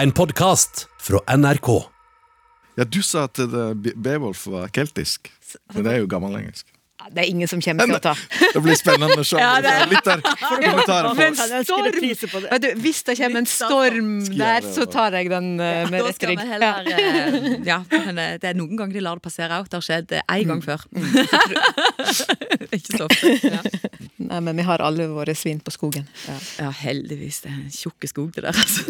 En podkast fra NRK. Ja, du sa at Beowulf var keltisk, men det er jo gammelengelsk. Det er ingen som kommer til å ta. Det blir spennende å se. Ja, det er- Litt der Men storm du, Hvis det kommer en storm der, så tar jeg den eh, med rett rygg. eh, Ja, men eh, det er noen ganger de lar det passere òg. Det har skjedd eh, én gang før. Ikke så ofte. Ja. Nei, men vi har alle våre svin på skogen. Ja. ja, heldigvis. Det er en tjukk skog, det der, altså.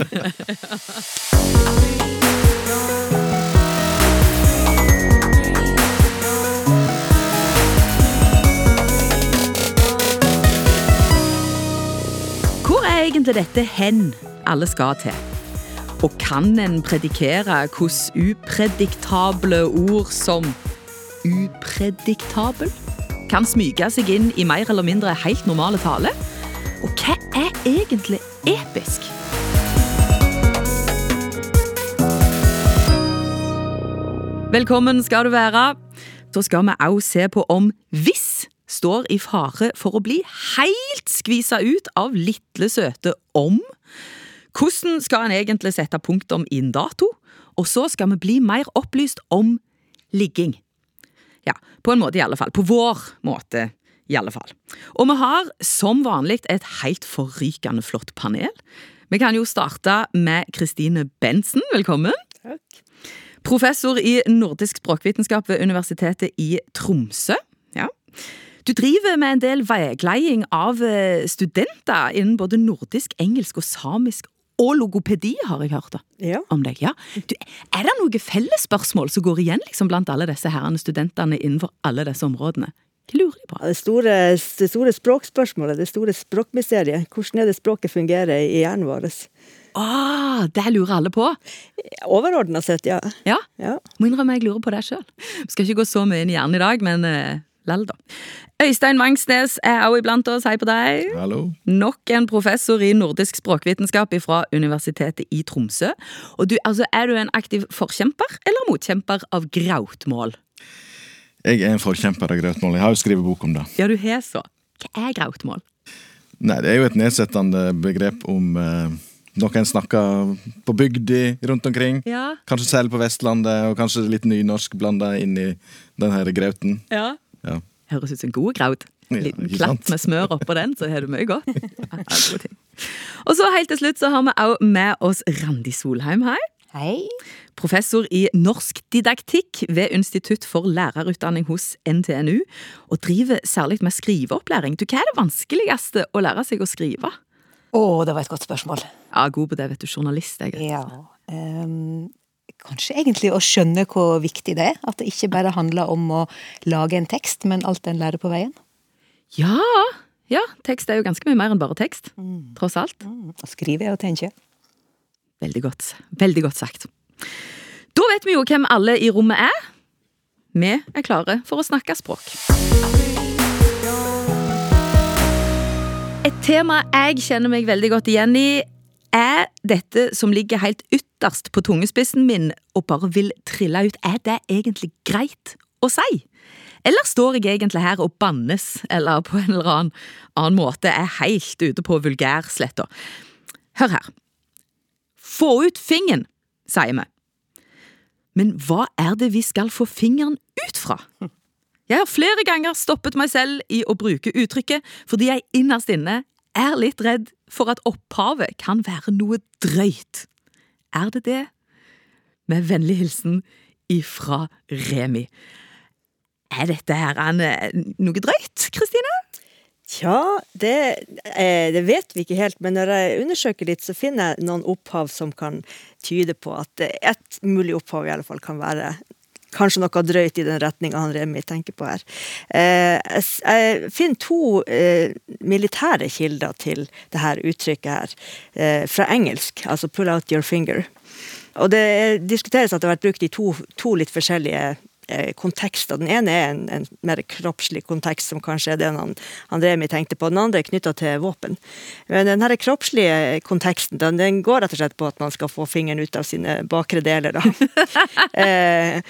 Egentlig dette hen alle skal til? Og kan en predikere hvordan uprediktable ord som uprediktabel kan smyge seg inn i mer eller mindre helt normale tale? Og hva er egentlig episk? Velkommen skal du være. Så skal vi òg se på om hvis står i fare for å bli helt skvisa ut av lille søte om. Hvordan skal en egentlig sette punktum i en dato? Og så skal vi bli mer opplyst om ligging. Ja, på en måte i alle fall. På vår måte i alle fall. Og vi har som vanlig et helt forrykende flott panel. Vi kan jo starte med Kristine Bensen. Velkommen. Professor i nordisk språkvitenskap ved Universitetet i Tromsø. Ja. Du driver med en del veiledning av eh, studenter innen både nordisk, engelsk og samisk og logopedi, har jeg hørt da, Ja. om deg. Ja. Du, er det noen fellesspørsmål som går igjen liksom, blant alle disse herrene studentene innenfor alle disse områdene? Hva lurer jeg på? Det store, det store språkspørsmålet, det store språkmysteriet. Hvordan er det språket fungerer i hjernen vår? Ah, det lurer alle på. Overordna sett, ja. Ja, ja. må innrømme jeg lurer på det sjøl. Skal ikke gå så mye inn i hjernen i dag, men eh, lell, da. Øystein Vangsnes er også iblant oss. Hei på deg. Hallo. Nok en professor i nordisk språkvitenskap fra Universitetet i Tromsø. Og du, altså, Er du en aktiv forkjemper eller motkjemper av grautmål? Jeg er en forkjemper av grautmål. Jeg har jo skrevet bok om det. Ja, du har så. Hva er grautmål? Nei, Det er jo et nedsettende begrep om eh, noe en snakker på bygda rundt omkring. Ja. Kanskje selv på Vestlandet, og kanskje litt nynorsk blanda inn i den her grauten. ja. Høres ut som en god graut. En liten ja, klatt med smør oppå den, så har du mye godt. Og så helt til slutt så har vi også med oss Randi Solheim her. Hei. Professor i norsk didaktikk ved Institutt for lærerutdanning hos NTNU, og driver særlig med skriveopplæring. Du, hva er det vanskeligste å lære seg å skrive? Å, det var et godt spørsmål. Ja, god på det, vet du. Journalist, jeg. Ja. ehm, kanskje egentlig å skjønne hvor viktig det er. At det ikke bare handler om å lage en tekst, men alt en lærer på veien. Ja, ja, tekst er jo ganske mye mer enn bare tekst. Tross alt. Mm, Å skrive og tenke. Veldig godt. Veldig godt sagt. Da vet vi jo hvem alle i rommet er. Vi er klare for å snakke språk. Et tema jeg kjenner meg veldig godt igjen i, er dette som ligger helt ytterst på tungespissen min og bare vil trille ut. Er det egentlig greit å si? Eller står jeg egentlig her og bannes, eller på en eller annen, annen måte er helt ute på vulgærsletta? Hør her. Få ut fingeren, sier vi. Men hva er det vi skal få fingeren ut fra? Jeg har flere ganger stoppet meg selv i å bruke uttrykket fordi jeg innerst inne er litt redd for at opphavet kan være noe drøyt. Er det det? Med vennlig hilsen ifra Remi. Er dette her eh, noe drøyt, Kristine? Tja, det, eh, det vet vi ikke helt, men når jeg undersøker litt, så finner jeg noen opphav som kan tyde på at et mulig opphav i alle fall kan være kanskje noe drøyt i den retninga han Remi tenker på her. Eh, jeg, finner to eh, militære kilder til det her uttrykket her, eh, fra engelsk, altså 'pull out your finger'. Og det diskuteres at det har vært brukt i to, to litt forskjellige eh, kontekster. Den ene er en, en mer kroppslig kontekst, som kanskje er det han, han Remi tenkte på. Den andre er knytta til våpen. Men den her kroppslige konteksten den, den går rett og slett på at man skal få fingeren ut av sine bakre deler. Eh,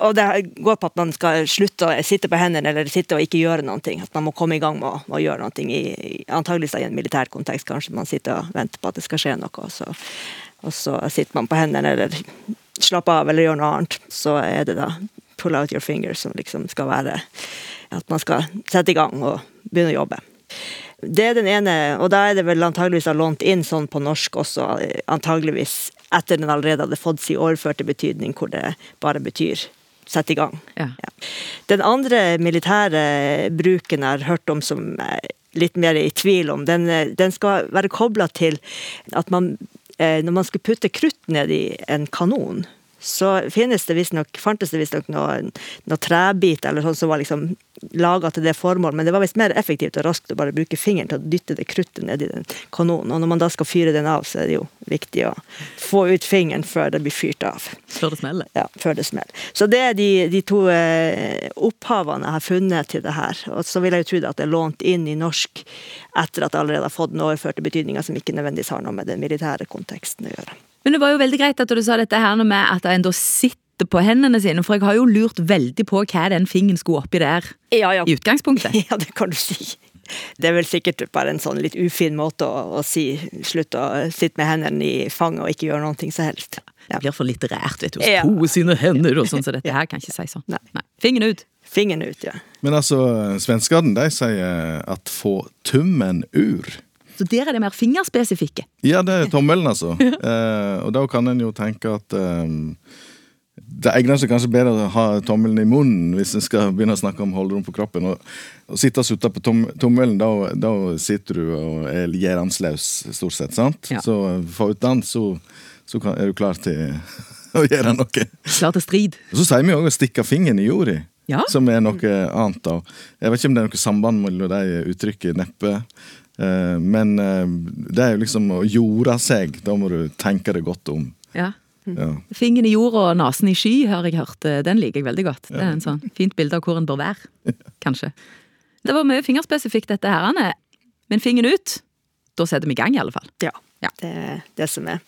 og det går på at man skal slutte å sitte på hendene eller sitte og ikke gjøre noe. At man må komme i gang med å, med å gjøre noe. I- antageligvis i en militær kontekst. Kanskje man sitter og venter på at det skal skje noe. Og så, Og så sitter man på hendene eller slapper av eller gjør noe annet. Så er det da pull out your fingers som liksom skal være at man skal sette i gang og begynne å jobbe. Det er den ene, og da er det vel antageligvis har lånt inn sånn på norsk også, antageligvis etter den allerede hadde fått sin overførte betydning, hvor det bare betyr sette i gang. Ja. Ja. Den andre militære bruken jeg har hørt om som jeg er litt mer i tvil om, den, den skal være kobla til at man eh, når man skulle putte krutt ned i en kanon, så finnes det visstnok, fantes det visstnok noen noe trebit eller sånn som var liksom laga til det formålet, men det var visst mer effektivt og raskt å bare bruke fingeren til å dytte det kruttet ned i den kanonen. Og når man da skal fyre den av, så er det jo viktig å få ut fingeren før det blir fyrt av. Før det smeller. Ja, før det smeller. Så det er de, de to eh, opphavene jeg har funnet til det her. Og så vil jeg jo tro at det er lånt inn i norsk etter at det allerede har fått den overførte betydninga som ikke nødvendigvis har noe med den militære konteksten å gjøre. Men det var jo veldig greit at du sa dette her med at en da sitter på hendene sine, for jeg har jo lurt veldig på hva den fingeren skulle oppi der Ja, ja. i utgangspunktet. Ja, det kan du si. Det er vel sikkert bare en sånn litt ufin måte å, å si slutt å sitte med hendene i fanget og ikke gjøre noe som helst. Ja. Det blir for litterært, vet du. Ja. Sko sine hender og sånn, så dette her kan ikke si sånn. Nei. Fingeren ut. Fingeren ut, ja. Men altså, svenskene de sier at få tummen ur. Så der er det mer fingerspesifikke. Ja, det er tommelen, altså. eh, og da kan en jo tenke at eh, det egner seg kanskje bedre å ha tommelen i munnen hvis en skal begynne å snakke om holderom på kroppen. Og, og sitte og sutte på tom, tommelen, da, da sitter du og er gjerandsløs, stort sett. sant? Ja. Så få ut den, så, så kan, er du klar til å gjøre noe. Klar til strid. Og så sier vi òg å stikke fingeren i jorda, Ja. som er noe annet. da. Jeg vet ikke om det er noe samband mellom de uttrykket, neppe. Eh, men eh, det er jo liksom å jorde seg. Da må du tenke deg godt om. Ja. Ja. Fingeren i jord og nesen i sky, har jeg hørt. Den liker jeg veldig godt. Det er en sånn fint bilde av hvor en bør være, kanskje. Det var mye fingerspesifikt, dette her. Anne. Men fingeren ut, da setter vi i gang, i alle fall. Ja. Ja. Det, er det, som er,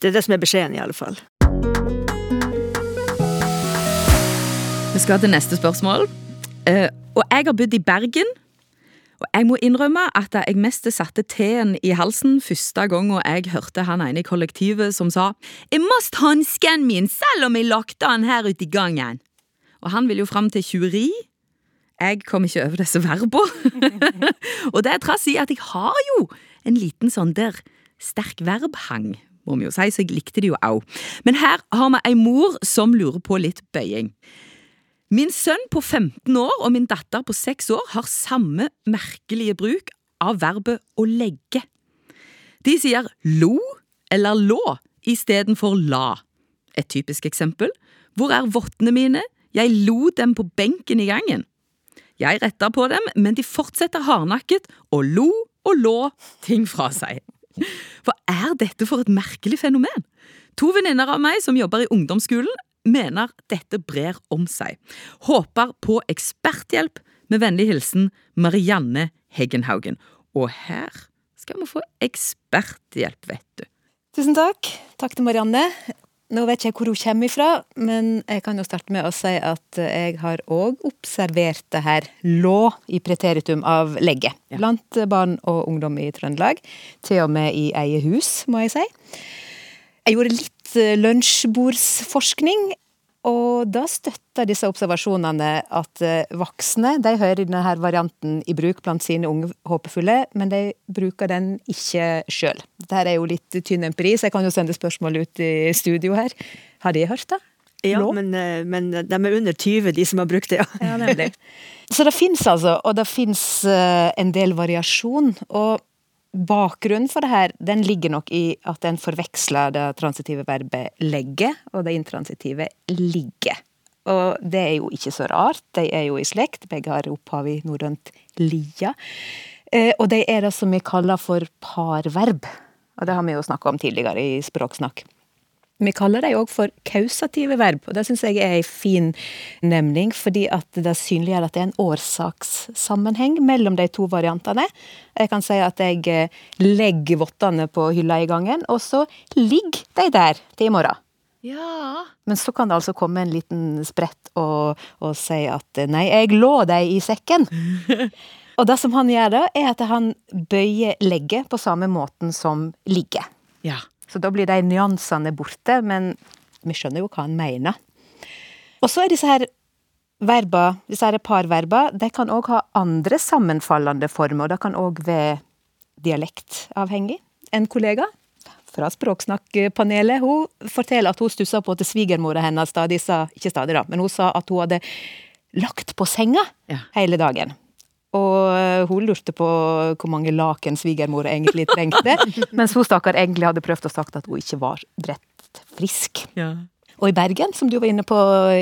det er det som er beskjeden, i alle fall. Vi skal til neste spørsmål. Eh, og jeg har bodd i Bergen. Og jeg må innrømme at jeg mest satte teen i halsen første gang jeg hørte han ene i kollektivet som sa Jeg must hansken min selv om jeg lagte han her ute i gangen. Og han vil jo fram til tjuveri. Jeg kom ikke over disse verbene. og det er trass i at jeg har jo en liten sånn der sterk verbhang, må vi jo si, så jeg likte det jo òg. Men her har vi ei mor som lurer på litt bøying. Min sønn på 15 år og min datter på 6 år har samme merkelige bruk av verbet å legge. De sier lo eller lå istedenfor la. Et typisk eksempel. Hvor er vottene mine? Jeg lo dem på benken i gangen. Jeg retter på dem, men de fortsetter hardnakket og lo og lå ting fra seg. Hva er dette for et merkelig fenomen? To venninner av meg som jobber i ungdomsskolen, mener dette brer om seg. Håper på eksperthjelp. Med vennlig hilsen Marianne Heggenhaugen. Og her skal vi få eksperthjelp, vet du. Tusen takk. Takk til Marianne. Nå vet jeg hvor hun kommer ifra, men jeg kan jo starte med å si at jeg har òg observert det her lå i preteritum av legge. Blant barn og ungdom i Trøndelag. Til og med i eget hus, må jeg si. Jeg gjorde litt eh, lunsjbordsforskning, og da støtter disse observasjonene at eh, voksne de hører denne varianten i bruk blant sine unge håpefulle, men de bruker den ikke sjøl. Dette er jo litt tynn empiri, så jeg kan jo sende spørsmål ut i studio her. Har de hørt det? Ja, men, eh, men de er under 20, de som har brukt det, ja. Ja, nemlig. Så det fins altså, og det fins en del variasjon. Og bakgrunnen for det her, den ligger nok i at en forveksler det transitive verbet legge og det intransitive ligge. Og det er jo ikke så rart, de er jo i slekt, begge har opphav i norrønt lia. Eh, Og de er det som vi kaller for parverb. Og det har vi jo snakka om tidligere i Språksnakk. Vi kaller dem òg for kausative verb, og det syns jeg er ei fin nemning, fordi at det synliggjør at det er en årsakssammenheng mellom de to variantene. Jeg kan si at jeg eh, legger vottene på hylla i gangen, og så ligger de der til i morgen. Ja. Men så kan det altså komme en liten sprett og, og si at nei, jeg lå deg i sekken. og det som han gjør da, er at han bøyer legget på samme måten som ligger. ja. Så da blir de nyansene borte, men vi skjønner jo hva han mener. Og så er disse her verba, disse her parverba, de kan òg ha andre sammenfallende former, og det kan òg være dialektavhengig. En kollega fra Språksnakkpanelet, hun forteller at hun stussa på at svigermora hennes stadig sa, ikke stadig da, men hun sa at hun hadde lagt på senga Ja. hele dagen. Og eh, hun lurte på hvor mange laken svigermor egentlig trengte, mens hun stakkar egentlig hadde prøvd å sagt at hun ikke var bredt frisk. Ja. Og i Bergen, som du var inne på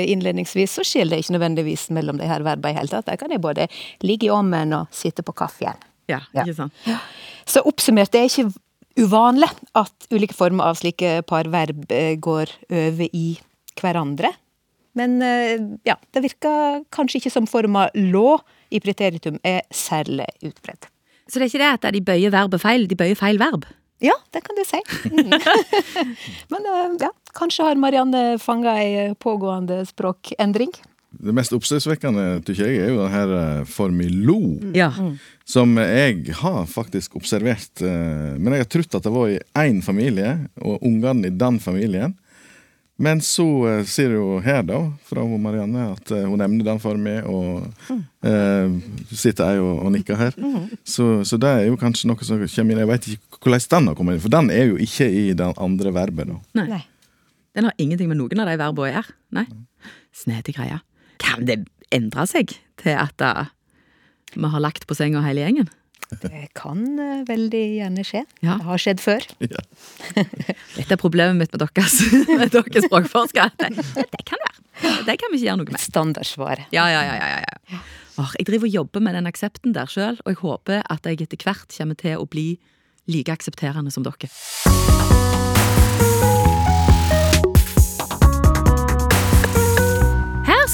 innledningsvis, så skiller det ikke nødvendigvis mellom de her verbene i hele tatt. Der kan jeg både ligge i ommen og sitte på kaffen. ja, Ja. ikke sant? Så oppsummert, det er ikke uvanlig at ulike former av slike parverb verb går over i hverandre. Men eh, ja, det virker kanskje ikke som forma lå i preteritum er særlig utbredt. Så det er ikke det at de bøyer verbet feil, de bøyer feil verb? Ja, det kan du si. Mm. Men eh, ja, kanskje har Marianne fanga ei pågående språkendring. Det mest oppsiktsvekkende tykker jeg, er jo den her eh, formilo, Ja. som jeg har faktisk observert. Men jeg har trodd at det var i én familie, og ungene i den familien. Men så eh, sier jo her, da, fra Marianne, at eh, hun nevner den for meg, og eh, sitter jeg og, og nikker her. Så, så det er jo kanskje noe som kommer inn. Jeg vet ikke hvordan den har kommet inn, for den er jo ikke i den andre verbet, da. Nei. Nei. Den har ingenting med noen av de verbene å gjøre. Nei. Snedig greie. Kan det endre seg til at eh, vi har lagt på senga hele gjengen? Det kan eh, veldig gjerne skje. Ja. Det har skjedd før. Ja. Dette er problemet mitt med deres, med deres språkforskere. Det, det kan være. Det kan vi ikke gjøre noe med. Standardsvar. Ja, ja, ja, ja, ja. Jeg driver og jobber med den aksepten der sjøl, og jeg håper at jeg etter hvert kommer til å bli like aksepterende som dere.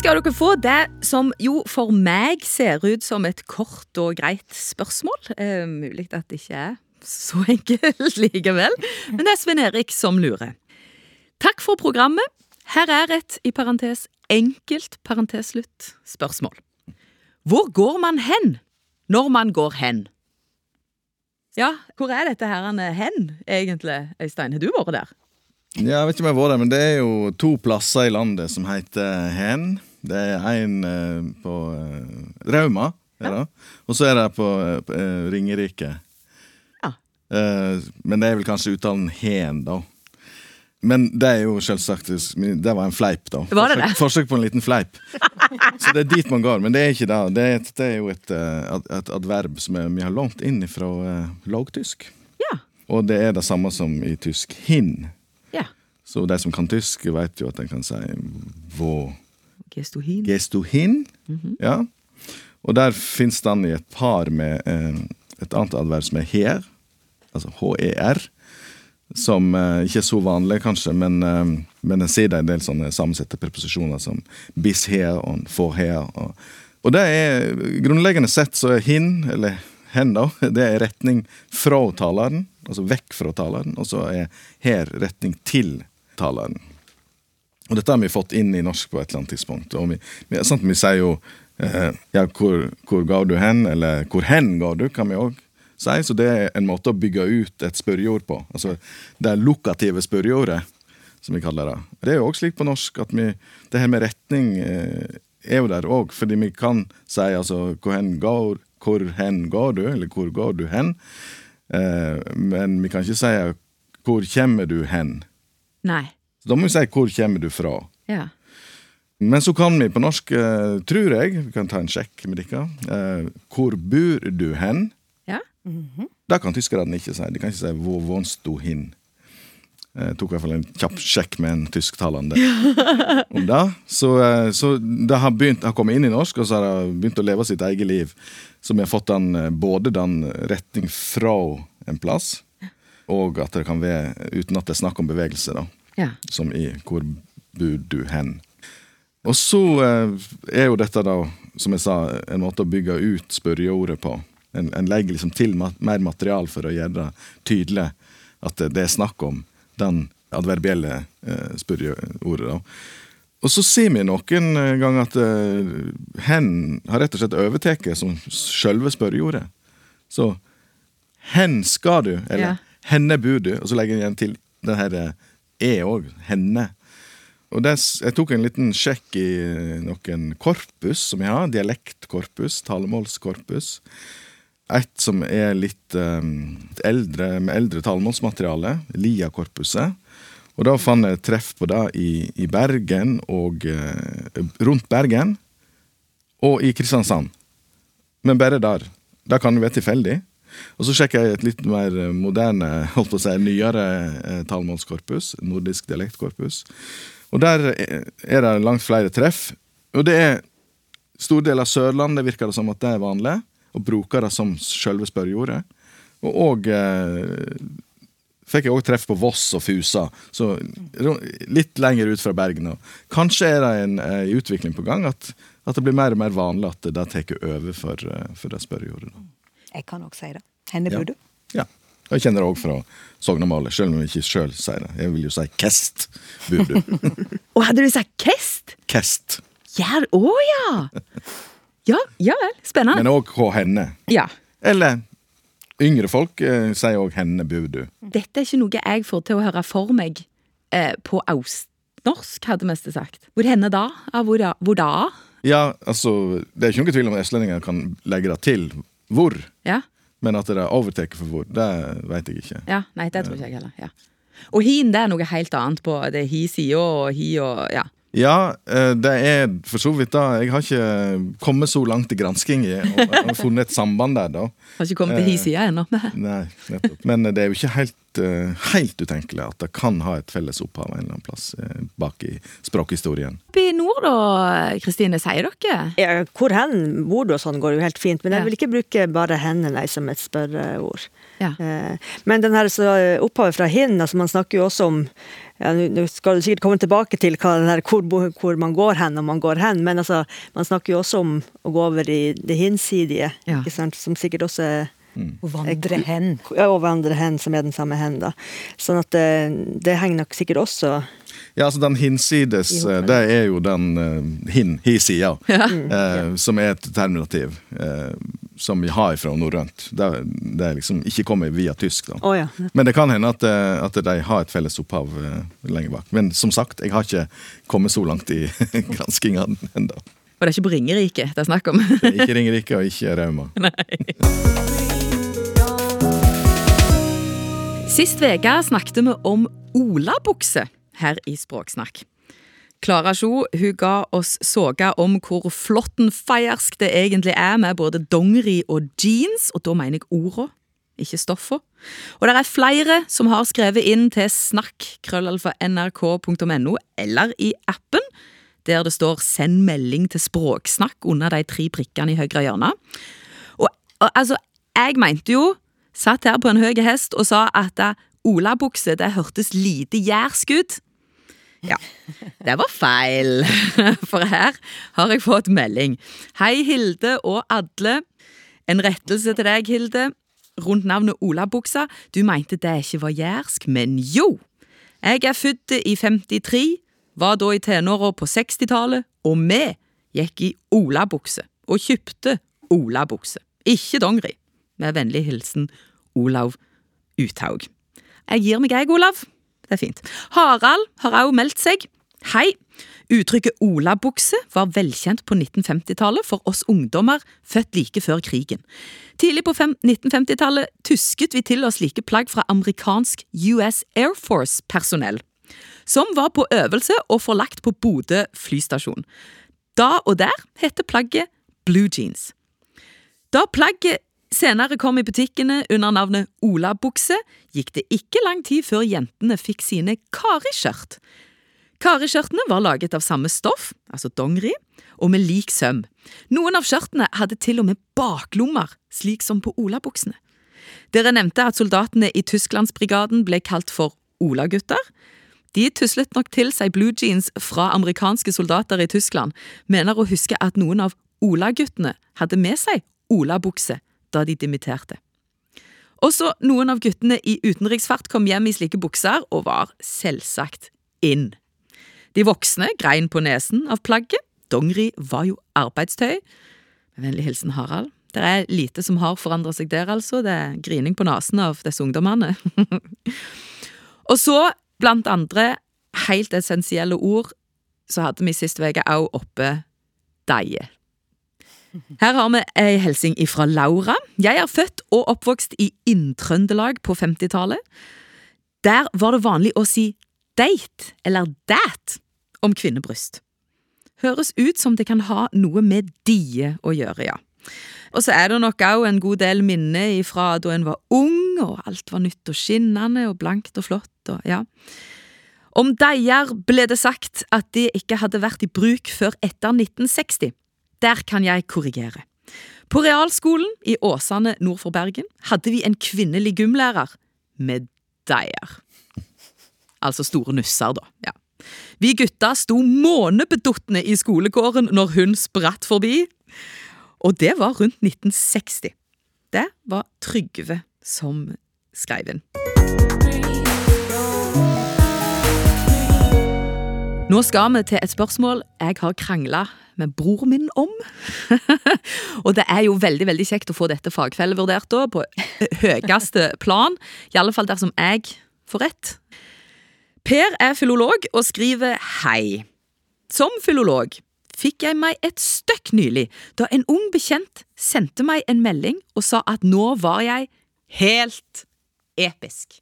Skal dere få det som jo for meg ser ut som et kort og greit spørsmål. Eh, mulig at det ikke er så enkelt likevel, men det er Svein Erik som lurer. Takk for programmet. Her er et, i parentes, enkelt parenteslutt spørsmål. Hvor går man hen når man går hen? Ja, hvor er dette her er hen, egentlig, Øystein? Har du vært der? Ja, jeg vet ikke om jeg har vært der, men det er jo to plasser i landet som heter Hen. Det er en eh, på eh, Rauma, Ja. og så er det på, eh, eh, Ringerike. Ja. Eh, men det er vel kanskje uttalen Hen, da. Men det er jo selvsagt Det var en fleip, da. Var det det? Forsøk, forsøk på en liten fleip. Så det er dit man går. Men det er ikke det. Det er, et, det er jo et, eh, et adverb som er, vi har lånt inn fra uh, lågtysk. Ja. Og det er det samme som i tysk hin. Ja. Så de som kan tysk, vet jo at en kan si vå Gestohin. Gestohin, mm -hmm. Ja. Og der fins den i et par med eh, et annet adverb som er her, altså her, som eh, ikke er så vanlig, kanskje, men, eh, men den sier det en del sånne sammensette preposisjoner som bis her og for her. Og, og det er grunnleggende sett så er hin, eller hen, da, det er retning fra taleren, altså vekk fra taleren, og så er her retning til taleren. Og dette har vi fått inn i norsk på et eller annet tidspunkt. Og vi, vi, sant, vi sier jo eh, ja, hvor, hvor ga du hen, eller hvor hen ga du, kan vi òg si. Så det er en måte å bygge ut et spørreord på. Altså det lokative spørreordet, som vi kaller det. Det er jo òg slik på norsk at vi, det her med retning eh, er jo der òg, fordi vi kan si altså hvor hen går, hvor hen går du, eller hvor går du hen? Eh, men vi kan ikke si hvor kommer du hen? Nei. Så da må vi si hvor kommer du fra? Ja. Men så kan vi på norsk, eh, tror jeg, vi kan ta en sjekk med dere, eh, hvor bor du hen? Ja. Det kan tyskerne ikke si. De kan ikke si 'hvor wohnst du hin'. Jeg tok i hvert fall en kjapp sjekk med en tysktalende om det. Så, eh, så det har, begynt, har kommet inn i norsk, og så har det begynt å leve sitt eget liv. Så vi har fått den, både den retning fra en plass, og at det kan være uten at det er snakk om bevegelse. da ja. som i 'Hvor bor du hen?' Og så eh, er jo dette, da, som jeg sa, en måte å bygge ut spørreordet på. En, en legger liksom til mat, mer material for å gjøre det tydelig at det, er snakk om den adverbielle eh, spørreordet. da. Og så sier vi noen eh, ganger at eh, hen har rett og slett overtatt som sjølve spørreordet. Så hen skal du, eller Ja. henne bor du, og så legger en igjen til den her eh, er òg henne. Og det, jeg tok en liten sjekk i noen korpus som jeg har. Dialektkorpus, talemålskorpus. Et som er litt um, eldre, med eldre talemålsmateriale. Lia-korpuset. Og da fant jeg treff på det i, i Bergen og uh, rundt Bergen. Og i Kristiansand. Men bare der. Det kan jo være tilfeldig. Og så sjekker jeg et litt mer eh, moderne, holdt på å si, nyere eh, talemålskorpus. Nordisk dialektkorpus. Og der er- er det langt flere treff. Og det er stor del av Sørlandet virker det som at det er vanlig, og bruker det som selve spørreordet. Og, og eh, fikk jeg òg treff på Voss og Fusa, så litt lenger ut fra Bergen. Kanskje er det en en utvikling på gang, at, at det blir mer og mer vanlig at det tar over for, eh, for det spørreordet. Jeg kan òg si det. Henne Ja. du. Ja. Jeg kjenner det òg fra Sognamålet, selv om jeg ikke sjøl sier det. Jeg vil jo si Kest, bor du. Og hadde du sagt Kest? Kest. Ja, å ja! Ja, ja vel. Spennende. Men òg H henne. Ja. Eller yngre folk eh, sier òg henne, bor du. Dette er ikke noe jeg får til å høre for meg eh, på austnorsk, hadde mest sagt. Hvor henne da? Hvor da? Hvor da? Ja, altså, Det er ikke noen tvil om at østlendinger kan legge det til hvor, Ja, men at det er overtatt for hvor, det veit jeg ikke. ja, nei, det tror ikke jeg heller. Ja. Og hin, det er noe helt annet på det er hi-sida og hi og ja. Ja, eh, det er for så vidt da. Jeg har ikke kommet så langt i gransking og, og funnet et samband der, da. Har ikke kommet til hi-sida ennå. Nei, nettopp. Men det er jo ikke helt, eh, helt utenkelig at det kan ha et felles opphav en eller annen plass eh, bak i språkhistorien. Oppe i nord da, Kristine, sier dere? Ja, hvor hen bor du og sånn går jo helt fint, men jeg vil ikke bruke bare henne nei, som et spørreord. Ja. Eh, Men den her så, opphavet fra hin, altså man snakker jo også om ja, Nå nå skal du sikkert komme tilbake til hva den her, hvor, hvor man går hen når man går hen, men altså, man snakker jo også om å gå over i det hinsidige, Ja. ikke sant? som sikkert også er Å vandre hen. ja, å vandre hen, som er den samme hen. da. Sånn at det, det henger nok sikkert også Ja, altså Den hinsides, eh, det er jo den eh, hin, hi-sida, eh, som er et terminativ eh, som vi har fra norrønt. Det, det er liksom ikke kommer via tysk. da. Oh, ja. Men det kan hende at, eh, at de har et felles opphav eh, lenger bak. Men som sagt, jeg har ikke kommet så langt i granskinga ennå. Og det er ikke på Ringerike det er snakk om. Ikke Ringerike og ikke Rauma. Sist uke snakket vi om olabukse her i Språksnakk. Klara Sjo hun ga oss såga om hvor flåttenfeiersk det egentlig er med både dongeri og jeans, og da mener jeg orda, ikke stoffa. Og det er flere som har skrevet inn til snakk.nrk.no eller i appen, der det står 'send melding til språksnakk' under de tre prikkene i høyre hjørne. Og, og altså, jeg mente jo Satt her på en høy hest og sa at olabukse det hørtes lite jærsk ut. Ja, det var feil, for her har jeg fått melding. Hei, Hilde og Adle. En rettelse til deg, Hilde, rundt navnet olabuksa. Du mente det ikke var jærsk, men jo! Jeg er født i 53, var da i tenåra på 60-tallet, og vi gikk i olabukse og kjøpte olabukse, ikke dongeri. Med vennlig hilsen Olav Uthaug. Jeg gir meg, jeg, Olav. Det er fint. Harald har også meldt seg. Hei. Uttrykket olabukse var velkjent på 1950-tallet for oss ungdommer født like før krigen. Tidlig på 1950-tallet tusket vi til oss like plagg fra amerikansk US Air Force-personell, som var på øvelse og forlagt på Bodø flystasjon. Da og der heter plagget blue jeans. Da plagget senere kom i butikkene under navnet olabukse, gikk det ikke lang tid før jentene fikk sine kariskjørt. Kariskjørtene var laget av samme stoff, altså dongeri, og med lik søm. Noen av skjørtene hadde til og med baklommer, slik som på olabuksene. Dere nevnte at soldatene i Tysklandsbrigaden ble kalt for olagutter. De tuslet nok til seg blue jeans fra amerikanske soldater i Tyskland, mener å huske at noen av olaguttene hadde med seg olabukse da de dimitterte. Også noen av guttene i utenriksfart kom hjem i slike bukser og var selvsagt inn. De voksne grein på nesen av plagget, dongeri var jo arbeidstøy. Med vennlig hilsen Harald. Det er lite som har forandret seg der, altså. Det er grining på nesen av disse ungdommene. Og så, blant andre helt essensielle ord, så hadde vi sist uke òg oppe deige. Her har vi ei hilsing ifra Laura. Jeg er født og oppvokst i Inn-Trøndelag på 50-tallet. Der var det vanlig å si date eller dat om kvinnebryst. Høres ut som det kan ha noe med die å gjøre, ja. Og så er det nok òg en god del minner ifra da en var ung, og alt var nytt og skinnende og blankt og flott og ja. Om deier ble det sagt at de ikke hadde vært i bruk før etter 1960. Der kan jeg korrigere. På realskolen i Åsane nord for Bergen hadde vi en kvinnelig gymlærer med deier. Altså store nusser, da. ja. Vi gutta sto månebeduttende i skolekåren når hun spratt forbi. Og det var rundt 1960. Det var Trygve som skrev inn. Nå skal vi til et spørsmål jeg har krangla med bror min om. og det er jo veldig veldig kjekt å få dette fagfellevurdert da, på høyeste plan. I alle fall dersom jeg får rett. Per er filolog og skriver hei. Som filolog fikk jeg meg et støkk nylig da en ung bekjent sendte meg en melding og sa at nå var jeg helt episk.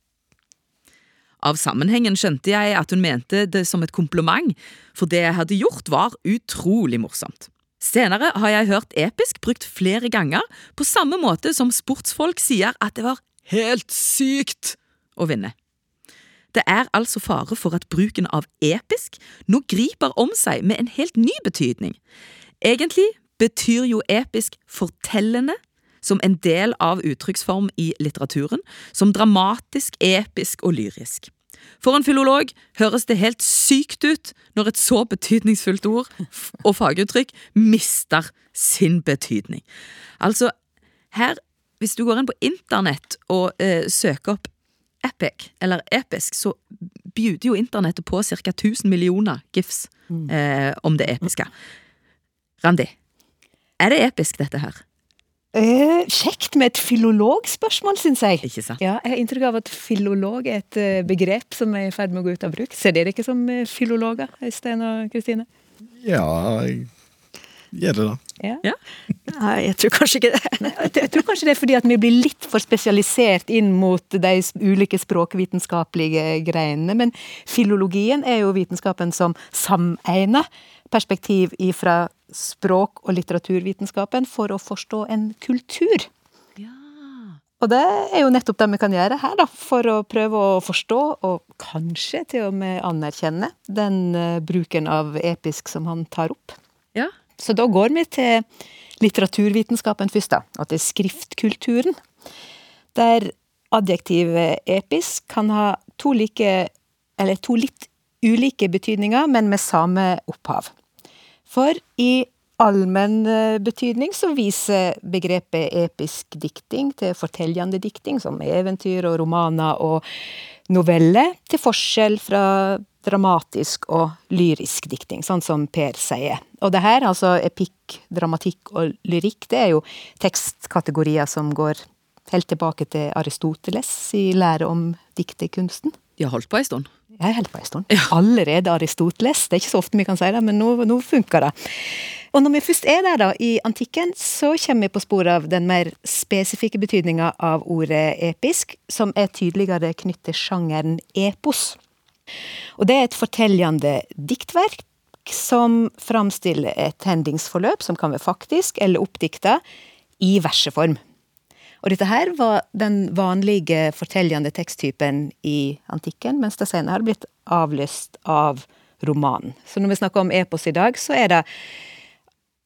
Av sammenhengen skjønte jeg at hun mente det som et kompliment, for det jeg hadde gjort var utrolig morsomt. Senere har jeg hørt episk brukt flere ganger, på samme måte som sportsfolk sier at det var helt sykt å vinne. Det er altså fare for at bruken av episk nå griper om seg med en helt ny betydning. Egentlig betyr jo episk fortellende, som en del av uttrykksform i litteraturen, som dramatisk, episk og lyrisk. For en filolog høres det helt sykt ut når et så betydningsfullt ord og faguttrykk mister sin betydning. Altså, her, hvis du går inn på internett og eh, søker opp epic, eller episk, så bjuder jo internettet på ca. 1000 millioner gifs eh, om det episke. Randi, er det episk, dette her? Eh, kjekt med et filologspørsmål, syns jeg. Ikke sant? Ja, jeg har inntrykk av at filolog er et eh, begrep som er i ferd med å gå ut av bruk. Ser dere ikke som eh, filologer, Øystein og Kristine? Ja, jeg gjør det, da. Ja. Ja. Nei, jeg tror kanskje ikke det. Jeg jeg tror kanskje det er fordi at vi blir litt for spesialisert inn mot de ulike språkvitenskapelige greinene. Men filologien er jo vitenskapen som samegner perspektiv ifra språk- og litteraturvitenskapen for å forstå en kultur. Og det er jo nettopp det vi kan gjøre her, da, for å prøve å forstå, og kanskje til og med anerkjenne, den eh, bruken av episk som han tar opp. Ja. Så da går vi til litteraturvitenskapen først, da, og til skriftkulturen. Der adjektivet episk kan ha to like, eller to litt ulike betydninger, men med samme opphav. For i allmenn eh, betydning så viser begrepet episk dikting til fortellende dikting, som eventyr og romaner og noveller, til forskjell fra dramatisk og lyrisk dikting, sånn som Per sier. Og det her, altså epikk, dramatikk og lyrikk, det er jo tekstkategorier som går helt tilbake til Aristoteles i lære om diktekunsten. De har holdt på ei stund. Jeg holder på en stund. Allerede Aristoteles. Det er ikke så ofte vi kan si det, men nå, nå funker det. Og når vi først er der, da, i antikken, så kommer vi på sporet av den mer spesifikke betydninga av ordet episk, som er tydeligere knyttet til sjangeren epos. Og det er et fortellende diktverk som framstiller et hendingsforløp som kan være faktisk eller oppdikta i verseform. Og dette her var den vanlige fortellende teksttypen i antikken, mens det senere har blitt avlyst av romanen. Så når vi snakker om epos i dag, så er det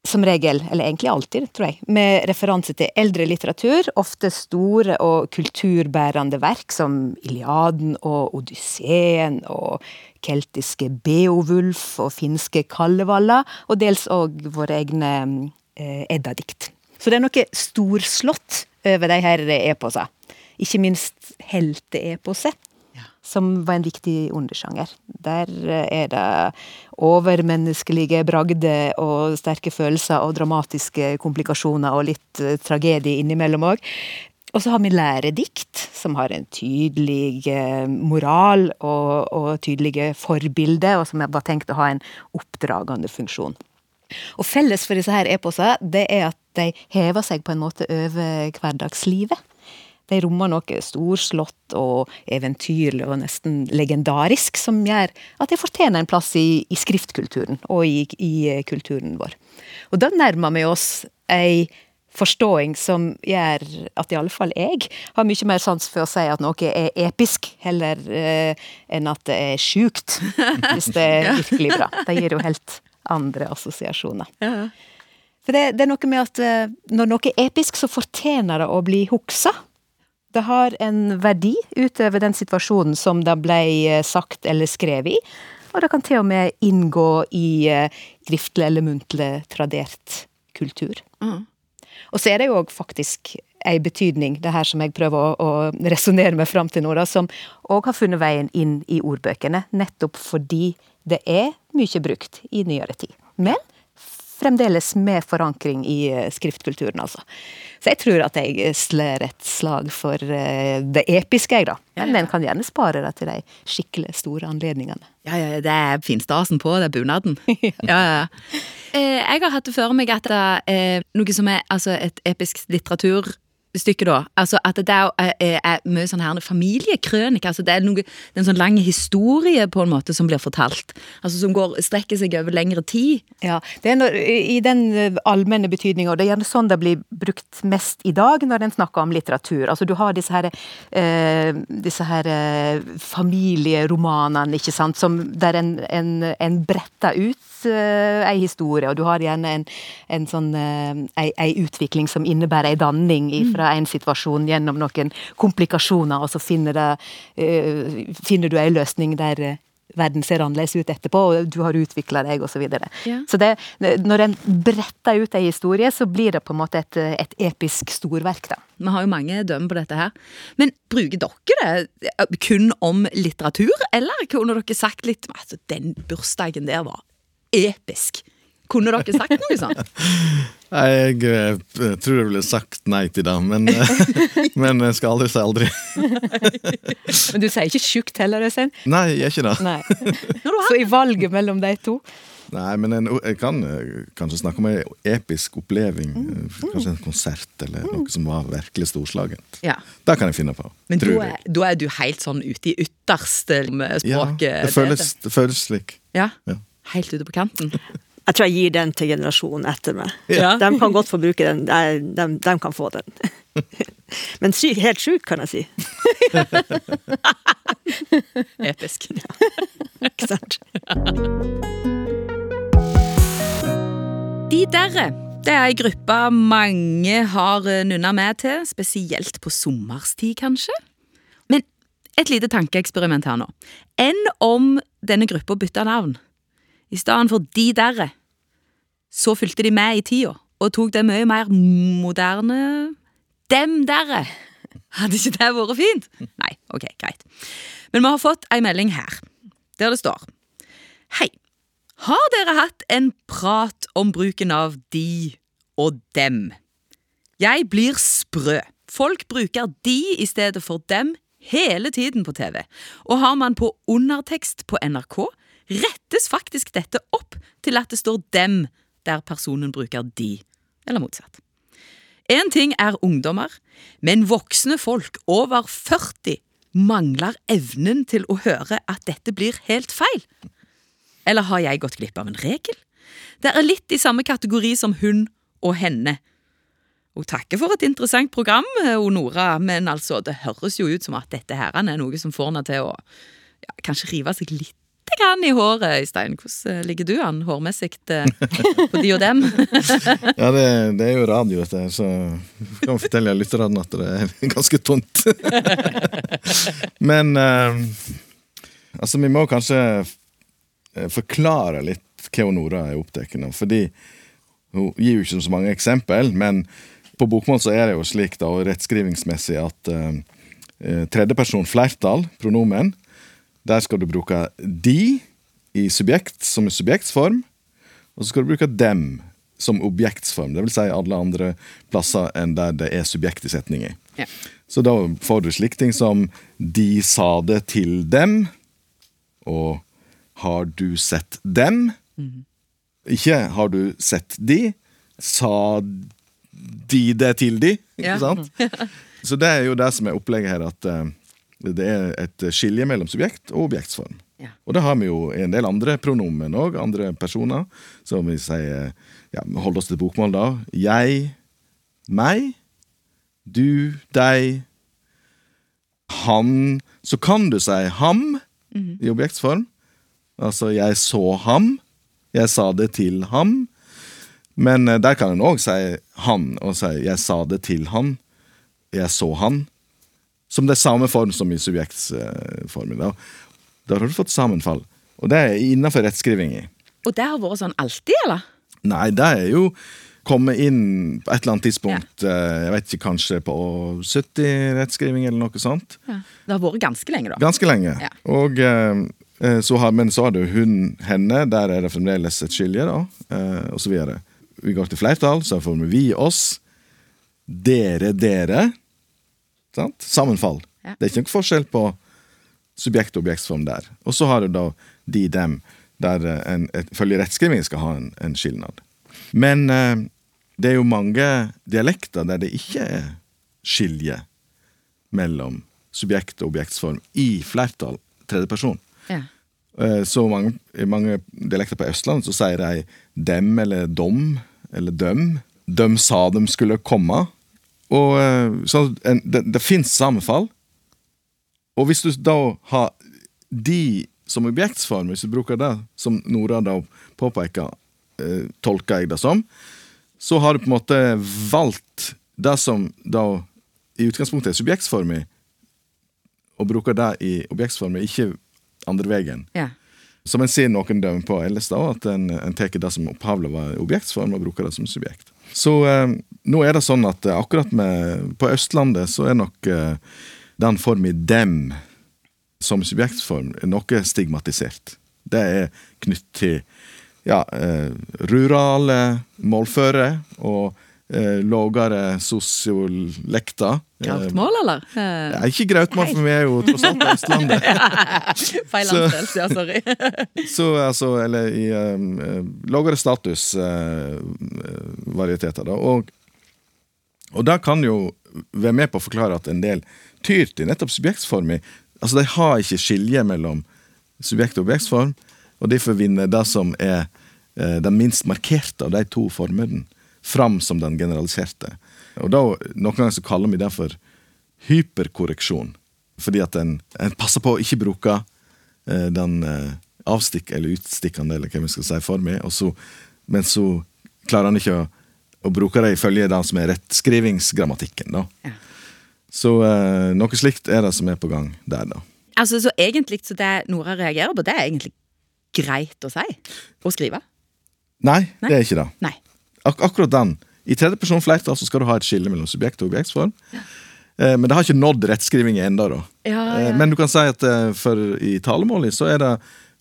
som regel, eller egentlig alltid, tror jeg, med referanse til eldre litteratur, ofte store og kulturbærende verk som Iliaden og Odysseen og keltiske Beowulf og finske Kallevalla, og dels òg våre egne eh, Edda-dikt. Så det er noe storslått over de her eposene. Ikke minst helteeposet, som var en viktig undersjanger. Der eh, er det overmenneskelige bragder og sterke følelser og dramatiske komplikasjoner og litt eh, tragedie innimellom òg. Og så har vi læredikt, som har en tydelig eh, moral og, og tydelige forbilder, og som var tenkt å ha en oppdragende funksjon. Og felles for disse her eposene, det er at de hever seg på en måte over hverdagslivet. De rommer noe storslått og eventyrlig og nesten legendarisk, som gjør at de fortjener en plass i, i skriftkulturen og i, i, kulturen vår. Og da nærmer vi oss ei forståing som gjør at i alle fall jeg har mye mer sans for å si at noe er episk, heller eh, enn at det er sjukt, hvis det er virkelig bra. Det gir jo helt andre assosiasjoner. Ja. For det, det, er noe med at eh, når noe er episk, så fortjener det å bli huksa. Det har en verdi utover den situasjonen som det ble eh, sagt eller skrevet i. Og det kan til og med inngå i eh, skriftlig eller muntlig tradert kultur. Mm. Og så er det jo òg faktisk ei betydning, det her som jeg prøver å, å resonnere meg fram til nå, da, som òg har funnet veien inn i ordbøkene. Nettopp fordi det er mye brukt i nyere tid. Men fremdeles med forankring i eh, skriftkulturen, altså. Så jeg tror at jeg slår et slag for eh, det episke, jeg, da. Men den kan gjerne spare det til de skikkelig store anledningene. Ja, ja, det er finstasen på, det er bunaden. ja, ja. Eh, jeg har hatt det for meg at det er noe som er altså et episk litteratur stykke, da. Altså at det er, er, er mye sånn her familiekrønike. Altså det er noe, det er en sånn lang historie på en måte som blir fortalt. Altså Som går, strekker seg over lengre tid. Ja, det er noe, i den eh, allmenne betydninga, og det er gjerne sånn det blir brukt mest i dag når en snakker om litteratur. Altså Du har disse her, eh, disse her eh, familieromanene, ikke sant, som der en, en, en bretter ut eh, ei historie, og du har gjerne en, en sånn eh, ei, ei utvikling som innebærer ei danning ifra fra en situasjon gjennom noen komplikasjoner, og så finner, det, uh, finner du en løsning der verden ser annerledes ut etterpå, og du har utvikla deg, osv. Så, videre. ja. så det, når en bretter ut ei historie, så blir det på en måte et, et, episk storverk, da. Vi har jo mange dømme på dette her. Men bruker dere det eh, kun om litteratur, eller kunne dere sagt litt altså, Den bursdagen der var episk. Kunne dere sagt noe sånt? Jeg, jeg eh, tror jeg ville sagt nei til det, men, eh, men jeg skal aldri si aldri. men du sier ikke tjukt heller, Øystein? Nei, jeg gjør ikke det. Så i valget mellom de to? Nei, men en, jeg kan eh, kanskje snakke om en episk oppleving. Mm. Kanskje en konsert eller mm. noe som var virkelig storslagent. Ja. Det kan jeg finne på. Men da er, da er, du helt sånn ute i ytterste språket? Ja, det føles, det føles slik. Ja. ja. Helt ute på kanten? Jeg tror jeg gir den til generasjonen etter meg. Ja. De kan godt få bruke den. De, de, de kan få den. Men syk, helt sjuk, kan jeg si. Episk. Ja. Ikke sant? De derre det er ei gruppe mange har nunna med til, spesielt på sommerstid, kanskje. Men et lite tankeeksperiment her nå. Enn om denne gruppa bytta navn? I stedet for De derre så fulgte de med i tida og tok det mye mer moderne Dem derre! Hadde ikke det vært fint? Nei, ok, greit. Men vi har fått ei melding her, der det står Hei. Har dere hatt en prat om bruken av de og dem? Jeg blir sprø. Folk bruker de i stedet for dem hele tiden på TV. Og har man på undertekst på NRK, rettes faktisk dette opp til at det står dem der personen bruker de, eller motsatt. Én ting er ungdommer, men voksne folk over 40 mangler evnen til å høre at dette blir helt feil. Eller har jeg gått glipp av en regel? Det er litt i samme kategori som hun og henne. Og takker for et interessant program, Onora, men altså, det høres jo ut som at dette her er noe som får henne til å ja, kanskje rive seg litt grann i håret, Øystein. Hvordan eh, ligger du an hårmessig eh, på de og dem? ja, det, det, er jo radio, dette, så jeg kan fortelle lytterne at det er ganske tomt. Men eh, altså, vi må kanskje forklare litt hva Nora er opptatt av. Fordi hun gir jo ikke så mange eksempel, men på bokmål så er det jo slik da, rettskrivingsmessig at eh, tredjeperson flertall, pronomen, der skal du bruke de i subjekt som er subjektsform, og så skal du bruke dem som objektsform. Det vil si alle andre plasser enn der det er subjekt i setninger. Ja. Så da får du slike ting som de sa det til dem, og har du sett dem? Ikke har du sett de, sa de det til de, ikke Ja. sant? Så det er jo det som er opplegget her, at eh, det er et skilje mellom subjekt og objektsform. Ja. Og det har vi jo en del andre pronomen òg, andre personer. Så vi sier ja, Hold oss til bokmål, da. Jeg, meg, du, deg, han. Så kan du si ham i objektsform. Altså 'jeg så ham', 'jeg sa det til ham'. Men eh, der kan en òg si 'han', og si 'jeg sa det til han', 'jeg så han'. Som det er samme form som i subjektsformen. Da. Der har du fått sammenfall. Og det er innenfor rettskrivinga. Og det har vært sånn alltid, eller? Nei, det er jo kommet inn på et eller annet tidspunkt, Ja. jeg vet ikke, kanskje på 70 rettskriving eller noe sånt. Ja. Det har vært ganske lenge, da. Ganske lenge. Ja. Og, eh, eh, så har, men så har du hun, henne, der er det fremdeles et skilje, da, eh, og så videre. Vi går til flertall, så får vi vi, oss, dere, dere. Sant? Sammenfall. Ja. Det er ikke noen forskjell på subjekt og objektsform der. Og så har du da de, dem, der eh, en, ifølge følge rettskriving skal ha en, en skilnad. Men eh, det er jo mange dialekter der det ikke er skilje mellom subjekt og objektsform i flertall, tredje person. Ja. Eh, Så mange, i mange dialekter på Østlandet så sier de dem eller dom eller døm. Døm sa de skulle komme. Og eh, så en, det, det fins sammenfall. Og hvis du da har de som objektsform, hvis du bruker det som Nora da påpeker, eh, tolker jeg det som, så har du på en måte valgt det som da i utgangspunktet er subjektsform i, og bruker det i objektsform, ikke andre veien. Ja. Som en ser noen dømme på ellers, da, at en, en tar det som opphavlig var objektsform, og bruker det som subjekt. Så eh, nå er det sånn at eh, akkurat med, på Østlandet så er nok eh, den i dem som subjektform noe stigmatisert. Det er knytt til ja, eh, rurale målføre og eh, lågere sosiolekter. Eh, Grautmål, eller? Eh, ikke grautmål, for vi er jo tross alt på Østlandet. Feil anstelt, ja, sorry. Så altså, eller i um, eh, lavere status-varieteter, da. Og, og det kan jo være med på å forklare at en del tyr til nettopp subjektsform i Altså, de har ikke skilje mellom subjekt og objektsform, og derfor vinner det som er eh, den minst markerte av de to formene, fram som den generaliserte. Og da, Noen ganger så kaller vi det for hyperkorreksjon, fordi at en, en passer på å ikke bruke eh, den eh, avstikk eller utstikkende, eller hva vi skal si, for meg, så, men så klarer han ikke å, å bruke det ifølge det som er rettskrivingsgrammatikken. da. Ja. Så eh, noe slikt er det som er på gang der, da. Altså, så egentlig så det Nora reagerer på, det er egentlig greit å si. Å skrive. Nei, Nei. det er ikke det. Nei. Ak akkurat den. I tredje person flertall så skal du ha et skille mellom subjekt og objektsform. Eh, men det har ikke nådd rettskriving ennå, da. Ja, Eh, ja. Men du kan si at eh, for i talemålet så er det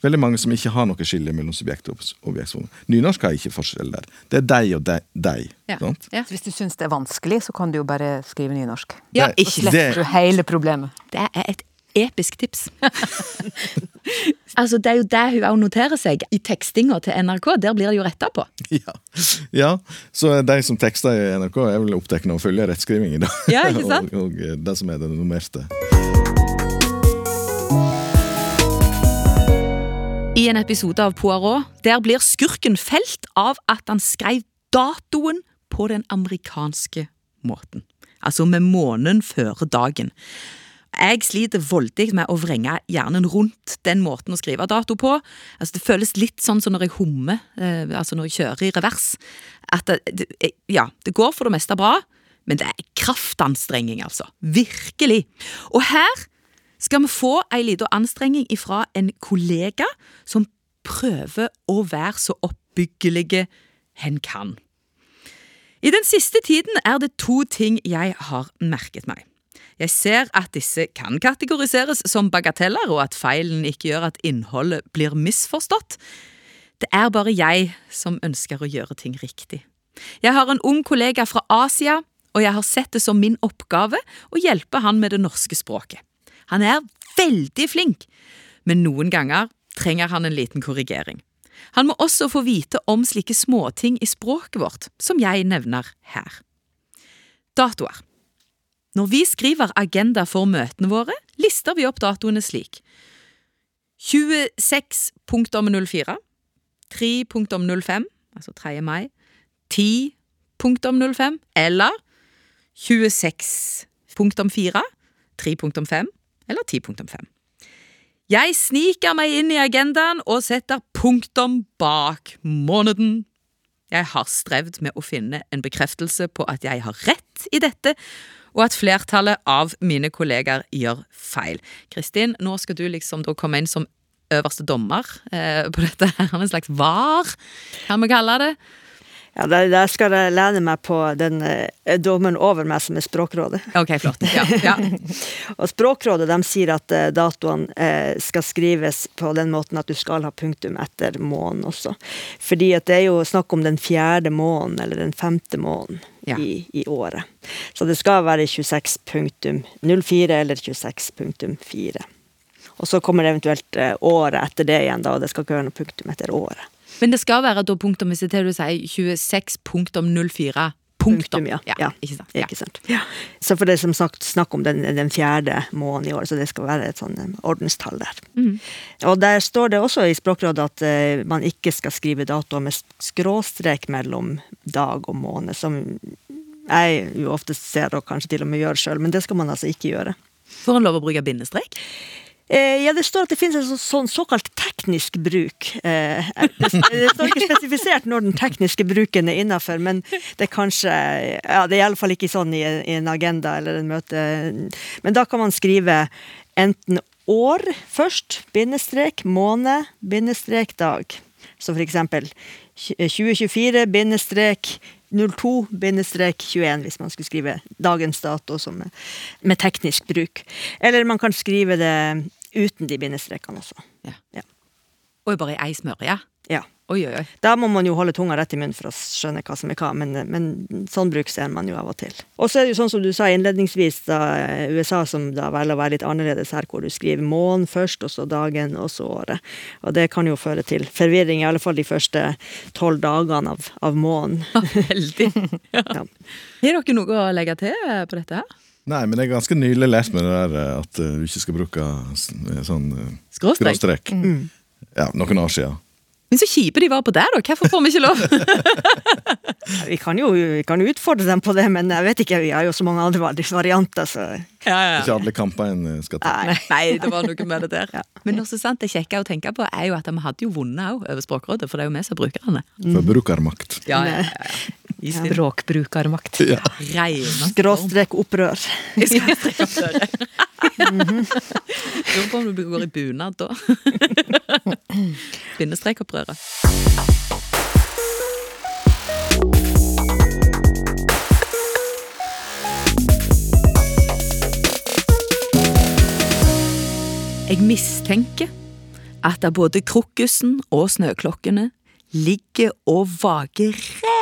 veldig mange som ikke har noe skille mellom subjekt og objektsform. Nynorsk har ikke forskjell der. Det er deg og deg. deg Ja. Ja. Hvis du syns det er vanskelig, så kan du jo bare skrive nynorsk. ja, ikke Så slipper du hele problemet. Det er et episk tips. altså, Det er jo det hun også noterer seg i tekstinga til NRK. Der blir det jo retta på. Ja. ja. Så de som tekster i NRK, er vel opptatt av å følge rettskriving i dag. Ja, ikke sant? og, og det som er det numerte. I en episode av Poirot der blir skurken felt av at han skrev datoen på den amerikanske måten. Altså med månen før dagen. Jeg sliter voldig med å vrenge hjernen rundt den måten å skrive dato på. Altså Det føles litt sånn som når jeg hummer, eh, altså når jeg kjører i revers. At det, det, ja, det går for det meste bra, men det er kraftanstrenging, altså. Virkelig. Og her skal vi få ei lita anstrenging ifra en kollega som prøver å være så oppbyggelige hen kan. I den siste tiden er det to ting jeg har merket meg. Jeg ser at disse kan kategoriseres som bagateller, og at feilen ikke gjør at innholdet blir misforstått. Det er bare jeg som ønsker å gjøre ting riktig. Jeg har en ung kollega fra Asia, og jeg har sett det som min oppgave å hjelpe han med det norske språket. Han er veldig flink, men noen ganger trenger han en liten korrigering. Han må også få vite om slike småting i språket vårt, som jeg nevner her. Datoer. Når vi skriver agenda for møtene våre, lister vi opp datoene slik. 26.04, 3.05, altså 3. mai, 10.05 eller 26.4, 3.5 eller 10.5. Jeg sniker meg inn i agendaen og setter punktum bak måneden. Jeg har strevd med å finne en bekreftelse på at jeg har rett i dette, og at flertallet av mine kollegaer gjør feil. Kristin, nå skal du liksom da komme inn som øverste dommer eh, på dette. her, En slags var, kan vi kalle det. Ja, der, der skal jeg lene meg på den eh, dommeren over meg, som er Språkrådet. Ok, flott. Ja, ja. Og Språkrådet de sier at eh, datoene eh, skal skrives på den måten at du skal ha punktum etter måneden også. Fordi at det er jo snakk om den fjerde måneden, eller den femte måneden Ja. i, i året. Så det skal være 26.04 eller 26.4. Og så kommer det eventuelt eh, året etter det igjen, da, og det skal ikke være noe punktum etter året. Men det skal være da punktum, hvis det er det du sier, 26.04. Punktum. ja. ja. Ikke sant? Ja. Ikke sant? Så for det er som sagt snakk om den, den fjerde måneden i år, så det skal være et sånn ordenstall der. Mm. Og der står det også i Språkrådet at uh, man ikke skal skrive datoer med skråstrek mellom dag og måned, som jeg jo ofte ser og kanskje til og med gjør sjøl, men det skal man altså ikke gjøre. Får en lov å bruke bindestrek? Eh, ja, det står at det finnes en så, sånn såkalt teknisk bruk. Eh, det, det står ikke spesifisert når den tekniske bruken er innafor, men det er kanskje Ja, det er iallfall ikke sånn i, i en agenda eller en møte. Men da kan man skrive enten år først, bindestrek, måned, bindestrek, dag. Så for eksempel 2024, bindestrek, 02, bindestrek 21, hvis man skulle skrive dagens dato med, med teknisk bruk. Eller man kan skrive det uten de bindestrekene også. Ja. Ja. Og bare i ei smørje? Ja. Oi, oi, oi. Da må man jo holde tunga rett i munnen for å skjønne hva som er hva, men, men sånn bruk ser man jo av og til. Og så er det jo sånn som du sa innledningsvis, da USA som da velger å være litt annerledes her, hvor du skriver måneden først, og så dagen, og så året. Og det kan jo føre til forvirring, i alle fall de første tolv dagene av, av måneden. Veldig. Ja. Ja. Har dere noe å legge til på dette her? Nei, men jeg er ganske nylig lært meg det der eh, at eh, du ikke skal bruke eh, sånn skråstrek. Skråstrek? Mm. Ja, noen år siden. Men så kjipe de var på det, da. Hvorfor får vi ikke lov? Vi kan jo vi kan utfordre dem på det, men jeg vet ikke, vi har jo så mange andre vari- varianter, så ja, ja. Ikke alle kamper en skal ta. nei. Nei, det var noe med det der. ja. Men også sant, det kjekke å tenke på er jo at vi hadde jo vunnet òg over Språkrådet, for det er jo vi som er brukerne. Forbrukermakt. Ja, ja, ja. I sin Språkbrukermakt. Ja. reine Skråstrek opprør. Lurer på om du går i bunad da. Bindestrekopprøret. Jeg mistenker at både krokusen og snøklokkene ligger og vager rett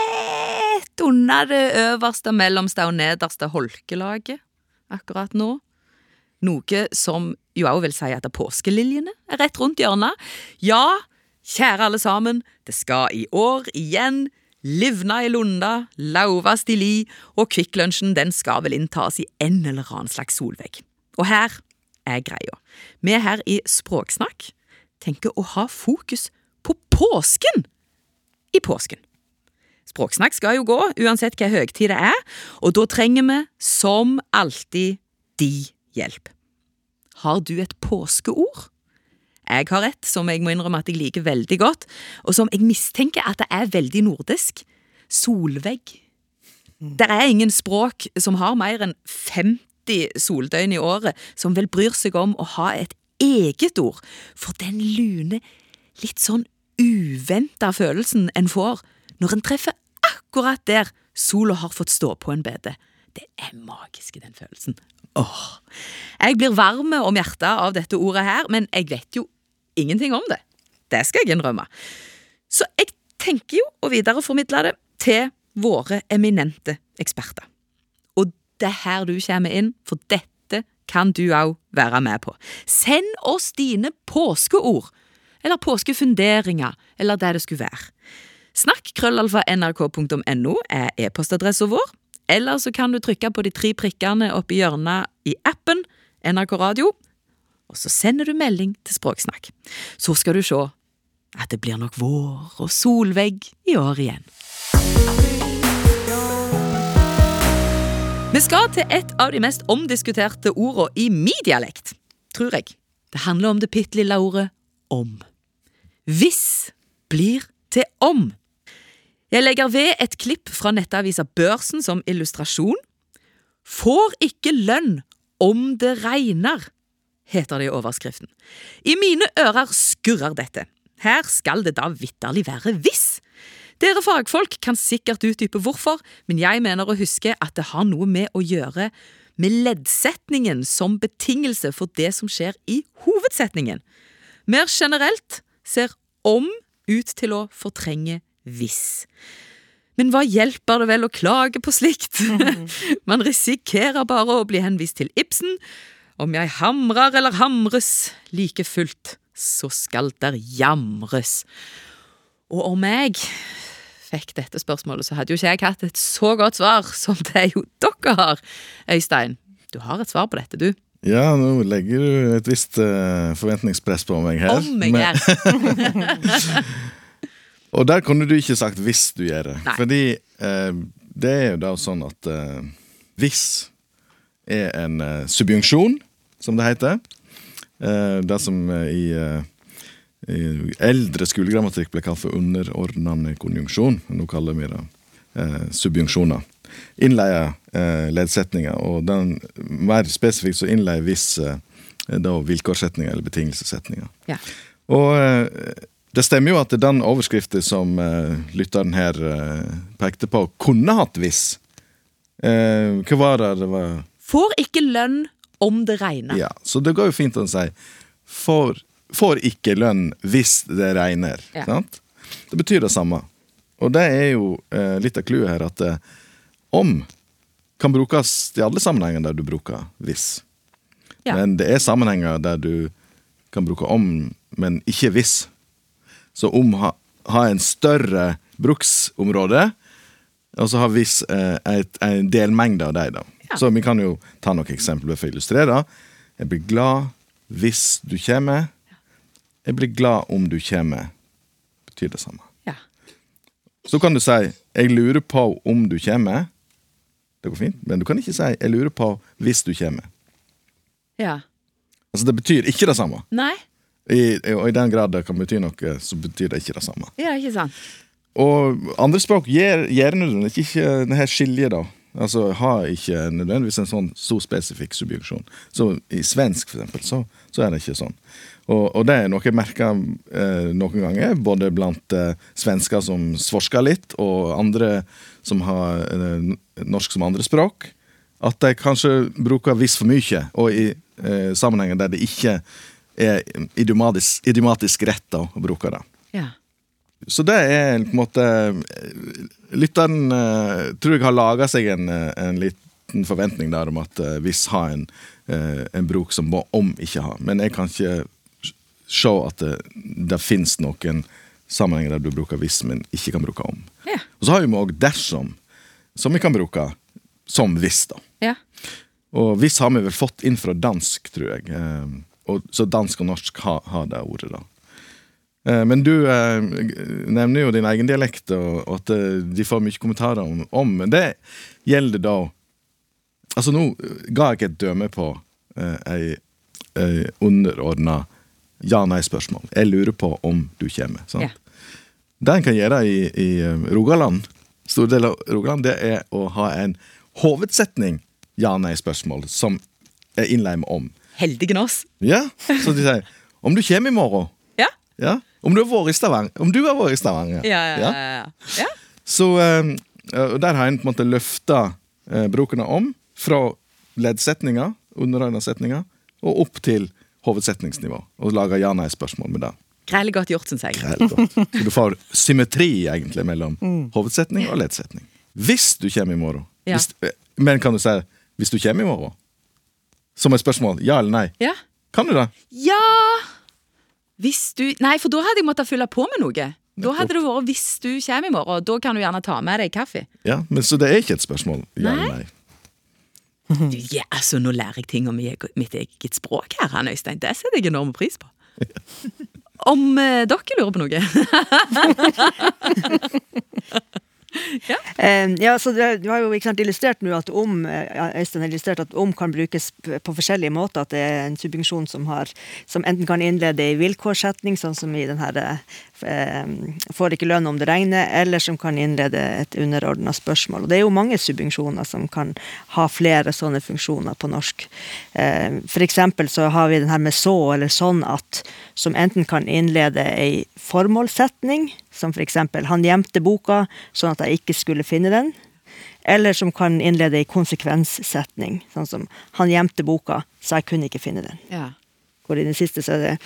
under det øverste, mellomste og nederste holkelaget akkurat nå. Noe som jo òg vil si at påskeliljene er rett rundt hjørnet. Ja, kjære alle sammen, det skal i år igjen livna i lunda, lauvast i li, og Kvikklunsjen den skal vel inntas i en eller annen slags solvegg. Og her er greia. Vi her i Språksnakk tenker å ha fokus på påsken i påsken. Språksnakk skal jo gå uansett hva høytid det er, og da trenger vi, som alltid, de hjelp. Har du et påskeord? Jeg har et som jeg må innrømme at jeg liker veldig godt, og som jeg mistenker at det er veldig nordisk. Solvegg. Det er ingen språk som har mer enn 50 soldøgn i året som vel bryr seg om å ha et eget ord for den lune, litt sånn uventa følelsen en får når en treffer akkurat der sola har fått stå på en bete. Det er magisk, den følelsen. Åh. Jeg blir varm om hjertet av dette ordet her, men jeg vet jo ingenting om det. Det skal jeg innrømme. Så jeg tenker jo å videreformidle det til våre eminente eksperter. Og det er her du kommer inn, for dette kan du òg være med på. Send oss dine påskeord, eller påskefunderinger, eller det det skulle være. Snakk krøllalfa nrk.no er e-postadressa vår, eller så kan du trykke på de tre prikkene oppi hjørnet i appen NRK Radio, og så sender du melding til Språksnakk. Så skal du se at det blir nok vår og solvegg i år igjen. Vi skal til et av de mest omdiskuterte ordene i min dialekt, tror jeg. Det handler om det bitte lille ordet om. Hvis blir til om. Jeg legger ved et klipp fra nettavisa Børsen som illustrasjon. Får ikke lønn om det regner, heter det i overskriften. I mine ører skurrer dette. Her skal det da vitterlig være hvis. Dere fagfolk kan sikkert utdype hvorfor, men jeg mener å huske at det har noe med å gjøre med leddsetningen som betingelse for det som skjer i hovedsetningen. Mer generelt ser om ut til å fortrenge hvis. Men hva hjelper det vel å klage på slikt? Man risikerer bare å bli henvist til Ibsen. Om jeg hamrer eller hamres, like fullt, så skal der jamres. Og om jeg fikk dette spørsmålet, så hadde jo ikke jeg hatt et så godt svar som det jo dere har, Øystein. Du har et svar på dette, du. Ja, nå legger du et visst uh, forventningspress på meg her. Om jeg er! Og der kunne du ikke sagt 'hvis du gjør det'. Nei. Fordi eh, det er jo da sånn at eh, 'hvis' er en eh, subjunksjon, som det heter. Eh, det som eh, i, eh, i eldre skolegrammatikk ble kalt for underordnende konjunksjon. Nå kaller vi det eh, subjunksjoner. Innleier leddsetninger, og den, mer spesifikt så innleier 'hvis' da vilkårssetninger eller betingelsessetninger. Ja. Og det stemmer jo at den overskriften som uh, lytteren her uh, pekte på, kunne hatt hvis. Uh, hva var det det var? Får ikke lønn om det regner. Ja, så det går jo fint å si får, får ikke lønn hvis det regner. Ja. Sant? Det betyr det samme. Og det er jo eh, litt av clouet her at eh, om kan brukes i alle sammenhenger der du bruker hvis. Ja. Men det er sammenhenger der du kan bruke om, men ikke hvis. Så om ha, en større bruksområde, og så har vi eh, en delmengde av dem. da. Ja. Så vi kan jo ta noen eksempler for å illustrere. Jeg blir glad hvis du kommer. Jeg blir glad om du kommer. Betyr det samme. Ja. Så kan du si 'jeg lurer på om du kommer'. Det går fint, men du kan ikke si 'jeg lurer på hvis du kommer'. ja. Altså Det betyr ikke det samme. Nei? I, og i den grad det kan bety noe, så betyr det ikke det samme. Ja, ikke sant? Og andre språk gjør gjør nødvendigvis ikke det her skiljet, da. Altså har ikke nødvendigvis en sånn så spesifikk subjunksjon. Så i svensk, for eksempel, så, så er det ikke sånn. Og, og det er noe jeg merker eh, noen ganger, både blant eh, svensker som svorsker litt, og andre som har eh, norsk som andrespråk, at de kanskje bruker visst for mye, og i eh, sammenhenger der det ikke er idiomatisk, idiomatisk rett da, å bruke det. Ja. Så det er på en måte Lytteren eh, tror jeg har laga seg en, eh, en liten forventning der om at eh, hvis har en, en bruk som må om ikke ha. Men jeg kan ikke se at det, det fins noen sammenhenger der du bruker hvis, men ikke kan bruke om. Ja. Og så har vi òg dersom, som vi kan bruke som hvis. da. Ja. Og hvis har vi vel fått inn fra dansk, tror jeg. Eh, og, så dansk og norsk har, har det ordet, da. Eh, Men du eh, nevner jo din egen dialekt, og, og at eh, de får mye kommentarer om, om. Men det gjelder da Altså, nå ga jeg et døme på eh, ei, ei underordna ja-nei-spørsmål. Jeg lurer på om du kommer. Sant? Ja. Det en kan gjøre i, i eh, Rogaland, stor del av Rogaland, det er å ha en hovedsetning ja-nei-spørsmål som er innleimet om. Heldige oss. Ja, Så de sier 'om du kommer i morgen'. Ja. Ja. Om du har vært i Stavanger. Om du har vært i Stavanger. Ja, ja, ja. ja. ja. Så eh, der har en på en måte løfta uh, bruken om fra leddsetninga, underordna setninger, og opp til hovedsetningsnivå. Og laga ja-nei-spørsmål med det. Greielig godt gjort, syns jeg. Godt. Så du får symmetri egentlig mellom hovedsetning og leddsetning. Hvis du kommer i morgen. Hvis, eh, men kan du si 'hvis du kommer i morgen'? Som et spørsmål. Ja eller nei? Ja. Kan du det? Ja Hvis du Nei, for da hadde jeg måttet fylle på med noe. Da hadde det vært 'hvis du kommer i morgen'. Da kan du gjerne ta med deg kaffe. Ja, men Så det er ikke et spørsmål? Ja Nei. eller nei? Ja, altså, Nå lærer jeg ting om mitt eget- språk her, han Øystein. Det setter jeg enorm pris på. Om eh, dere lurer på noe? Eh, ja, så det, Du har jo sant, illustrert nå at om ja, Øystein har illustrert at om kan brukes på forskjellige måter. At det er en subjunksjon som, har, som enten kan innlede i vilkårssetning, sånn som i den her eh, Får ikke lønn om det regner, eller som kan innlede et underordna spørsmål. Og Det er jo mange subjunksjoner som kan ha flere sånne funksjoner på norsk. F.eks. for eksempel så har vi den her med så eller sånn at, som enten kan innlede ei formålssetning, som for eksempel 'han gjemte boka sånn at jeg ikke skulle finne den', eller som kan innlede ei konsekvenssetning, sånn som 'han gjemte boka, så jeg kunne ikke finne den'. Ja. Hvor i den siste så er det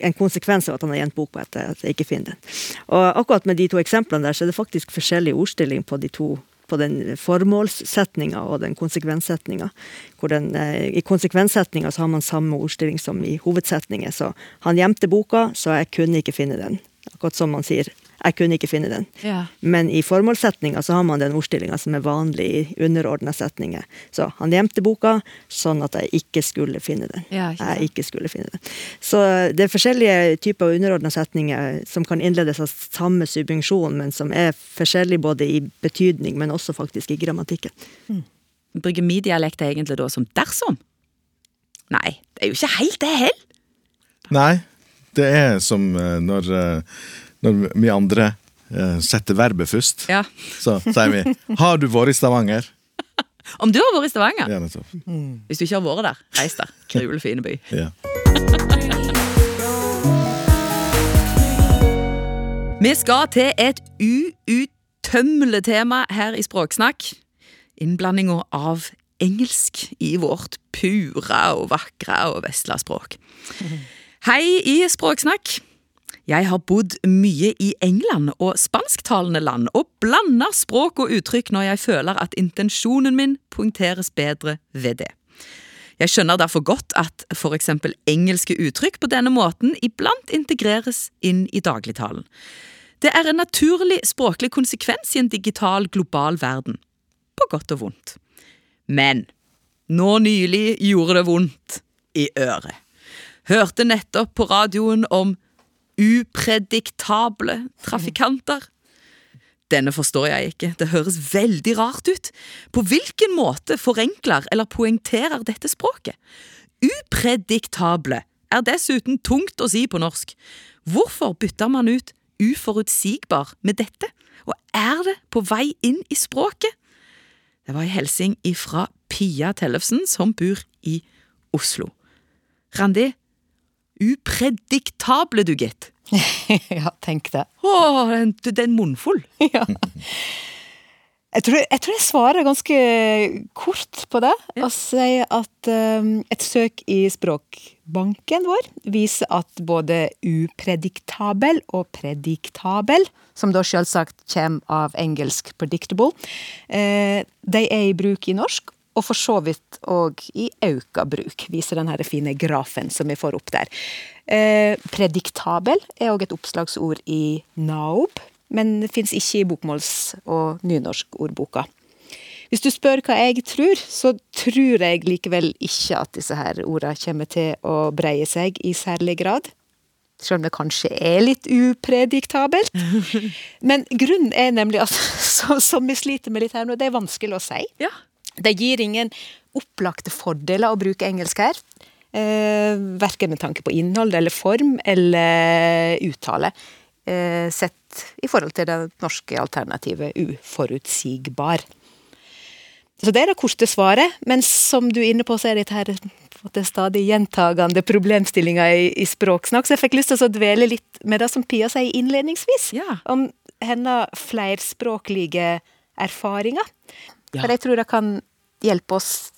en konsekvens av at han har gjent boka etter at jeg ikke finner den. Og akkurat med de to eksemplene der, så er det faktisk forskjellig ordstilling på de to på den formålssetninga og den konsekvenssetninga. Eh, I konsekvenssetninga så har man samme ordstilling som i hovedsetninger. Så han gjemte boka, så jeg kunne ikke finne den. Akkurat som man sier 'jeg kunne ikke finne den'. Ja. Men i formålssetninga så har man den ordstillinga som er vanlig i underordna setninger. Så han gjemte boka sånn at jeg ikke skulle finne den. Ja, ikke jeg ikke skulle finne den. Så det er forskjellige typer underordna setninger som kan innledes av samme subjunksjon, men som er forskjellig både i betydning, men også faktisk i grammatikken. Bruker vi dialekt egentlig da som dersom? Nei, det er jo ikke helt det heller. Nei, det er som eh, når, eh, når vi andre eh, setter verbet først. Ja. Så sier vi 'Har du vært i Stavanger?' Om du har vært i Stavanger? Ja, mm. Hvis du ikke har vært der, reis der. Krule fine by. Ja. Vi skal til et uuttømmelig tema her i Språksnakk. Innblandinga av engelsk i vårt pure og vakre og vesle språk. Hei i Språksnakk. Jeg har bodd mye i England og spansktalende land, og blander språk og uttrykk når jeg føler at intensjonen min poengteres bedre ved det. Jeg skjønner derfor godt at for eksempel engelske uttrykk på denne måten iblant integreres inn i dagligtalen. Det er en naturlig språklig konsekvens i en digital, global verden. På godt og vondt. Men nå nylig gjorde det vondt i øret. Hørte nettopp på radioen om uprediktable trafikanter. Denne forstår jeg ikke, det høres veldig rart ut. På hvilken måte forenkler eller poengterer dette språket? Uprediktable er dessuten tungt å si på norsk. Hvorfor bytter man ut uforutsigbar med dette? Og er det på vei inn i språket? Det var en hilsing ifra Pia Tellefsen, som bor i Oslo. Randi, uprediktable du, gitt. ja, tenk det. Å, den, den munnfull. ja. Jeg tror, jeg tror jeg svarer ganske kort på det, og sier at um, et søk i språkbanken vår viser at både uprediktabel og prediktabel, som da selvsagt kommer av engelsk predictable, eh, de er i bruk i norsk, og for så vidt òg i auka bruk, viser den her fine grafen som vi får opp der. Eh, prediktabel er òg et oppslagsord i NAOB, men fins ikke i bokmåls- og nynorskordboka. Hvis du spør hva jeg tror, så tror jeg likevel ikke at disse her ordene kommer til å breie seg i særlig grad. Selv om det kanskje er litt uprediktabelt. Men grunnen er nemlig at, som vi sliter med litt her nå, det er vanskelig å si. Ja. Det gir ingen opplagte fordeler å bruke engelsk her. Eh, verken med tanke på innhold eller form eller uttale. Eh, sett i forhold til det norske alternativet uforutsigbar. Så det er det korte svaret, men som du er inne på, så er dette her en stadig gjentagende problemstillinger i, i språksnakk, så jeg fikk lyst til å dvele litt med det som Pia sier innledningsvis, Ja. om hennes flerspråklige erfaringer. Ja. For jeg tror det kan hjelpe oss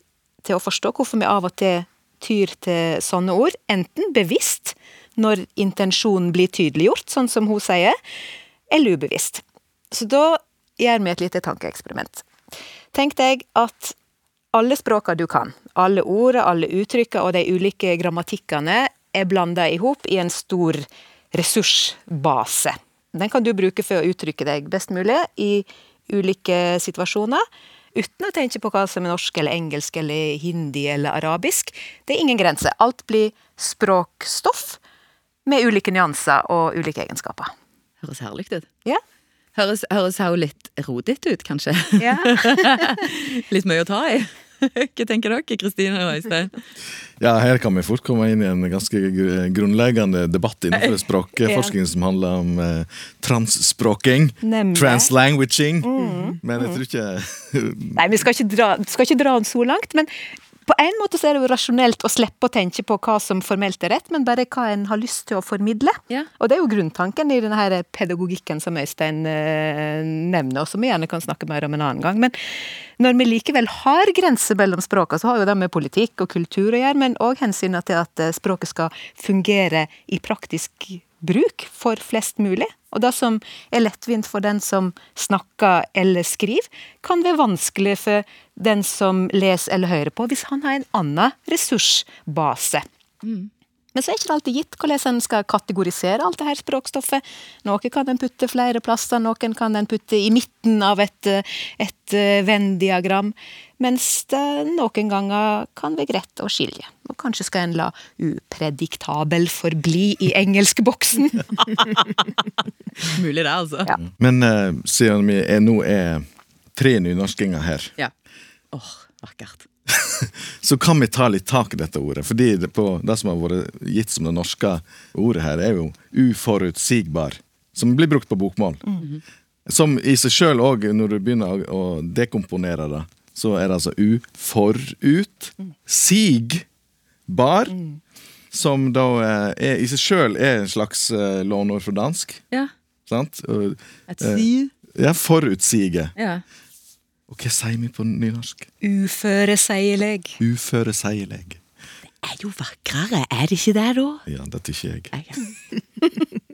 til å forstå hvorfor vi av og til tyr til sånne ord, enten bevisst, når intensjonen blir tydeliggjort, sånn som hun sier, eller ubevisst. Så da gjør vi et lite tankeeksperiment. Tenk deg at alle språka du kan, alle ordene, alle uttrykka og de ulike grammatikkene er blanda i hop i en stor ressursbase. Den kan du bruke for å uttrykke deg best mulig i ulike situasjoner, uten å tenke på hva som er norsk eller engelsk eller hindi eller arabisk. Det er ingen grense. Alt blir språkstoff med ulike nyanser og ulike egenskaper. Høres herlig ut. Ja? Høres, høres jo litt rodete ut, kanskje. Ja. litt mye å ta i. Hva tenker dere, Kristine og Øystein? Ja, her kan vi fort komme inn i en ganske grunnleggende debatt innenfor språkforskning som handler om eh, transspråking. Translanguaging. Mm. Men jeg tror ikke Nei, vi skal ikke, dra, skal ikke dra den så langt, men på en måte så er det jo rasjonelt å slippe å tenke på hva som formelt er rett, men bare hva en har lyst til å formidle. Ja. Og det er jo grunntanken i denne her pedagogikken som Øystein eh, nevner, og som vi gjerne kan snakke mer om en annen gang. Men når vi likevel har grenser mellom språka, så har jo det med politikk og kultur å gjøre, men òg hensynet til at eh, språket skal fungere i praktisk bruk for flest mulig. Og det som er lettvint for den som snakker eller skriver, kan være vanskelig for den som leser eller hører på, hvis han har en annen ressursbase. Men så er ikke det alltid gitt hvordan en skal kategorisere alt det her språkstoffet. Noe kan en putte flere plasser, noen kan en putte i midten av et, eh, et eh, Venn-diagram. Mens det noen ganger kan være greit å skilje. Og kanskje skal en la uprediktabel forbli i engelskboksen. Mulig det, altså. Ja. Men uh, siden vi er, nå er tre nynorskinger her, Ja. Åh, vakkert. så kan vi ta litt tak i dette ordet. Fordi det, på, det som har vært gitt som det norske ordet her, er jo uforutsigbar. Som blir brukt på bokmål. Som i seg sjøl òg, når du begynner å, dekomponere det, så er det altså uforut. Sigbar. Som da eh, er, i seg sjøl er en slags uh, låneord fra dansk. Ja. Sant? Et eh, si. ja, forutsige. Ja. Og hva sier vi på nynorsk? Uføreseieleg. Uføreseieleg. Det Er jo vakrere, er det ikke det, da? Ja, det tykker jeg.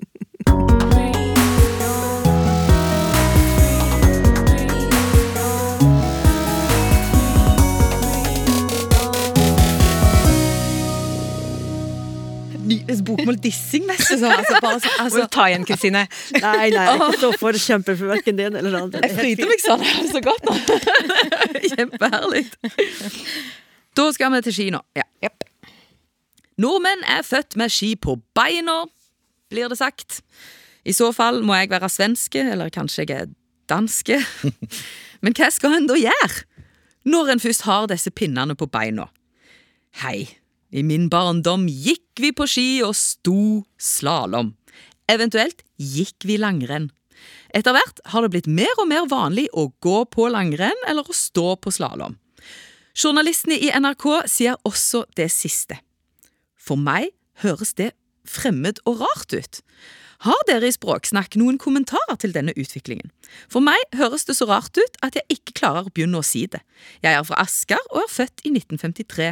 Bokmål-dissing, mest. Liksom. Altså, bare, så- altså, ta igjen, Kristine. Nei, nei, jeg ikke så forkjemper for verken det ene eller det andre. jeg fryder meg sånn. Det er så godt nå. Kjempeherlig. Da skal vi til ski nå. Ja. Yep. Nordmenn er født med ski på beina, blir det sagt. I så fall må jeg være svenske, eller kanskje jeg er danske. Men hva skal en da gjøre, når en først har disse pinnene på beina? Hei, i min barndom gikk vi på ski og sto slalåm. Eventuelt gikk vi langrenn. Etter hvert har det blitt mer og mer vanlig å gå på langrenn eller å stå på slalåm. Journalistene i NRK sier også det siste. For meg høres det fremmed og rart ut. Har dere i Språksnakk noen kommentarer til denne utviklingen? For meg høres det så rart ut at jeg ikke klarer å begynne å si det. Jeg er fra Asker og er født i 1953.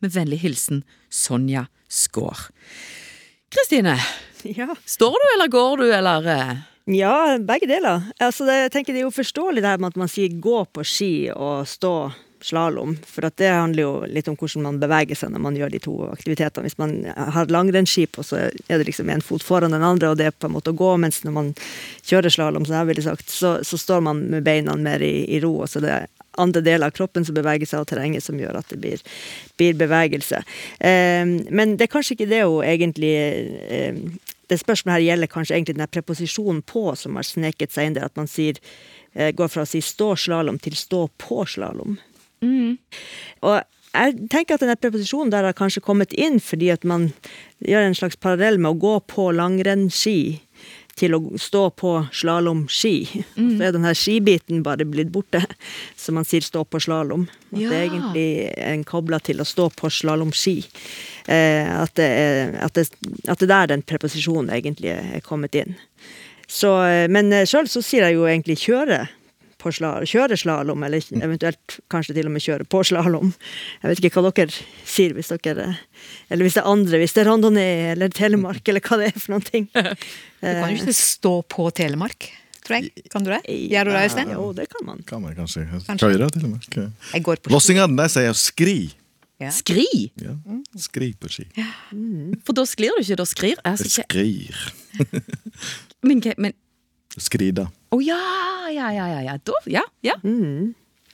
Med vennlig hilsen Sonja Skaar. Kristine, Ja. står du eller går du eller eh, Ja, begge deler. Altså, det, jeg tenker det er jo forståelig det her med at man sier gå på ski og stå slalåm. For det handler jo litt om hvordan man beveger seg når man gjør de to aktivitetene. Hvis man har langrennsskip, og så er det liksom en fot foran den andre, og det er på en måte å gå. Mens når man kjører slalåm, som så, så står man med beina mer i, i ro. Og så det er andre deler av kroppen som beveger seg, og terrenget som gjør at det blir, blir bevegelse. Eh, men det er kanskje ikke det hun egentlig eh, det spørsmålet her gjelder kanskje egentlig den preposisjonen på som har sneket seg inn der, at man sier, eh, går fra å si stå slalåm til stå på slalåm. Og jeg tenker at denne preposisjonen der har kanskje kommet inn fordi at man gjør en slags parallell med å gå på langrennsski til å stå på slalåmski. Mm. Så er den her skibiten bare blitt borte, så man sier stå på slalåm. At det er Ja. egentlig en kobla til å stå på slalåmski. Eh, at, det er- at, det, at det der den preposisjonen egentlig er kommet inn. Så, eh, men sjøl så sier jeg jo egentlig kjøre på sla, kjøre slalåm, eller eventuelt kanskje til og med kjøre på slalåm. Jeg vet ikke hva dere sier, hvis dere Eller hvis det er andre, hvis det er randonee eller Telemark, eller hva det er for noen ting. Du kan jo ikke stå på Telemark. Frank, kan du det? Gjør du det, Øystein? Jo, det kan man. Kan man kanskje Kanskje. høre til og med. Jeg. Lossingene de sier skri. Ja. Skri! Ja. Skri på ski. For da sklir du ikke, da skrir. Altså. Skrir. Men, men Skrida. Å ja, ja, ja, ja, ja. Da, ja, ja.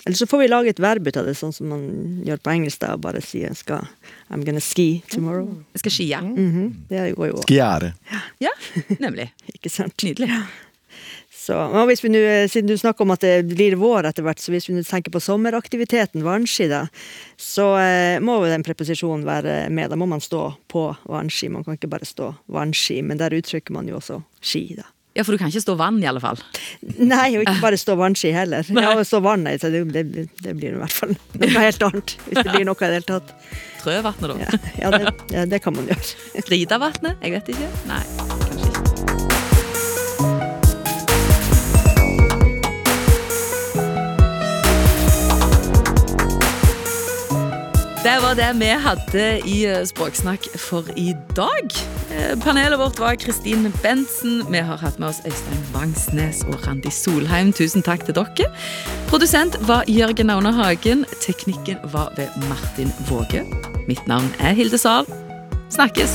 Eller så får vi lage et verb ut av det, sånn som man gjør på engelsk. da, og Bare si jeg skal I'm gonna ski tomorrow. Jeg skal skie. -hmm. Det går jo Skiere. Ja, nemlig. ikke sant? Nydelig. Ja. Så, og hvis vi nu, Siden du snakker om at det blir vår etter hvert, så hvis vi nu tenker på sommeraktiviteten vannski, da, så eh, må jo den preposisjonen være med. Da må man stå på vannski. Man kan ikke bare stå vannski, men der uttrykker man jo også ski, da. Ja, for du kan ikke stå vann, i alle fall. Nei, og ikke bare stå vannski heller. Ja, og stå vann, nei, så det, det, det blir i hvert fall noe helt annet. Hvis det blir noe i det hele tatt. Trøvatnet, da. Ja, ja, det, det kan man gjøre. Ridavatnet? Jeg vet ikke. Nei, Det var det vi hadde i eh, Språksnakk for i dag. Eh, Panelet vårt var Kristin Bentsen. Vi har hatt med oss Øystein Vangsnes og Randi Solheim. Tusen takk til dere. Produsent var Jørgen Aune Hagen. Teknikken var ved Martin Våge. Mitt navn er Hilde Sahl. Snakkes!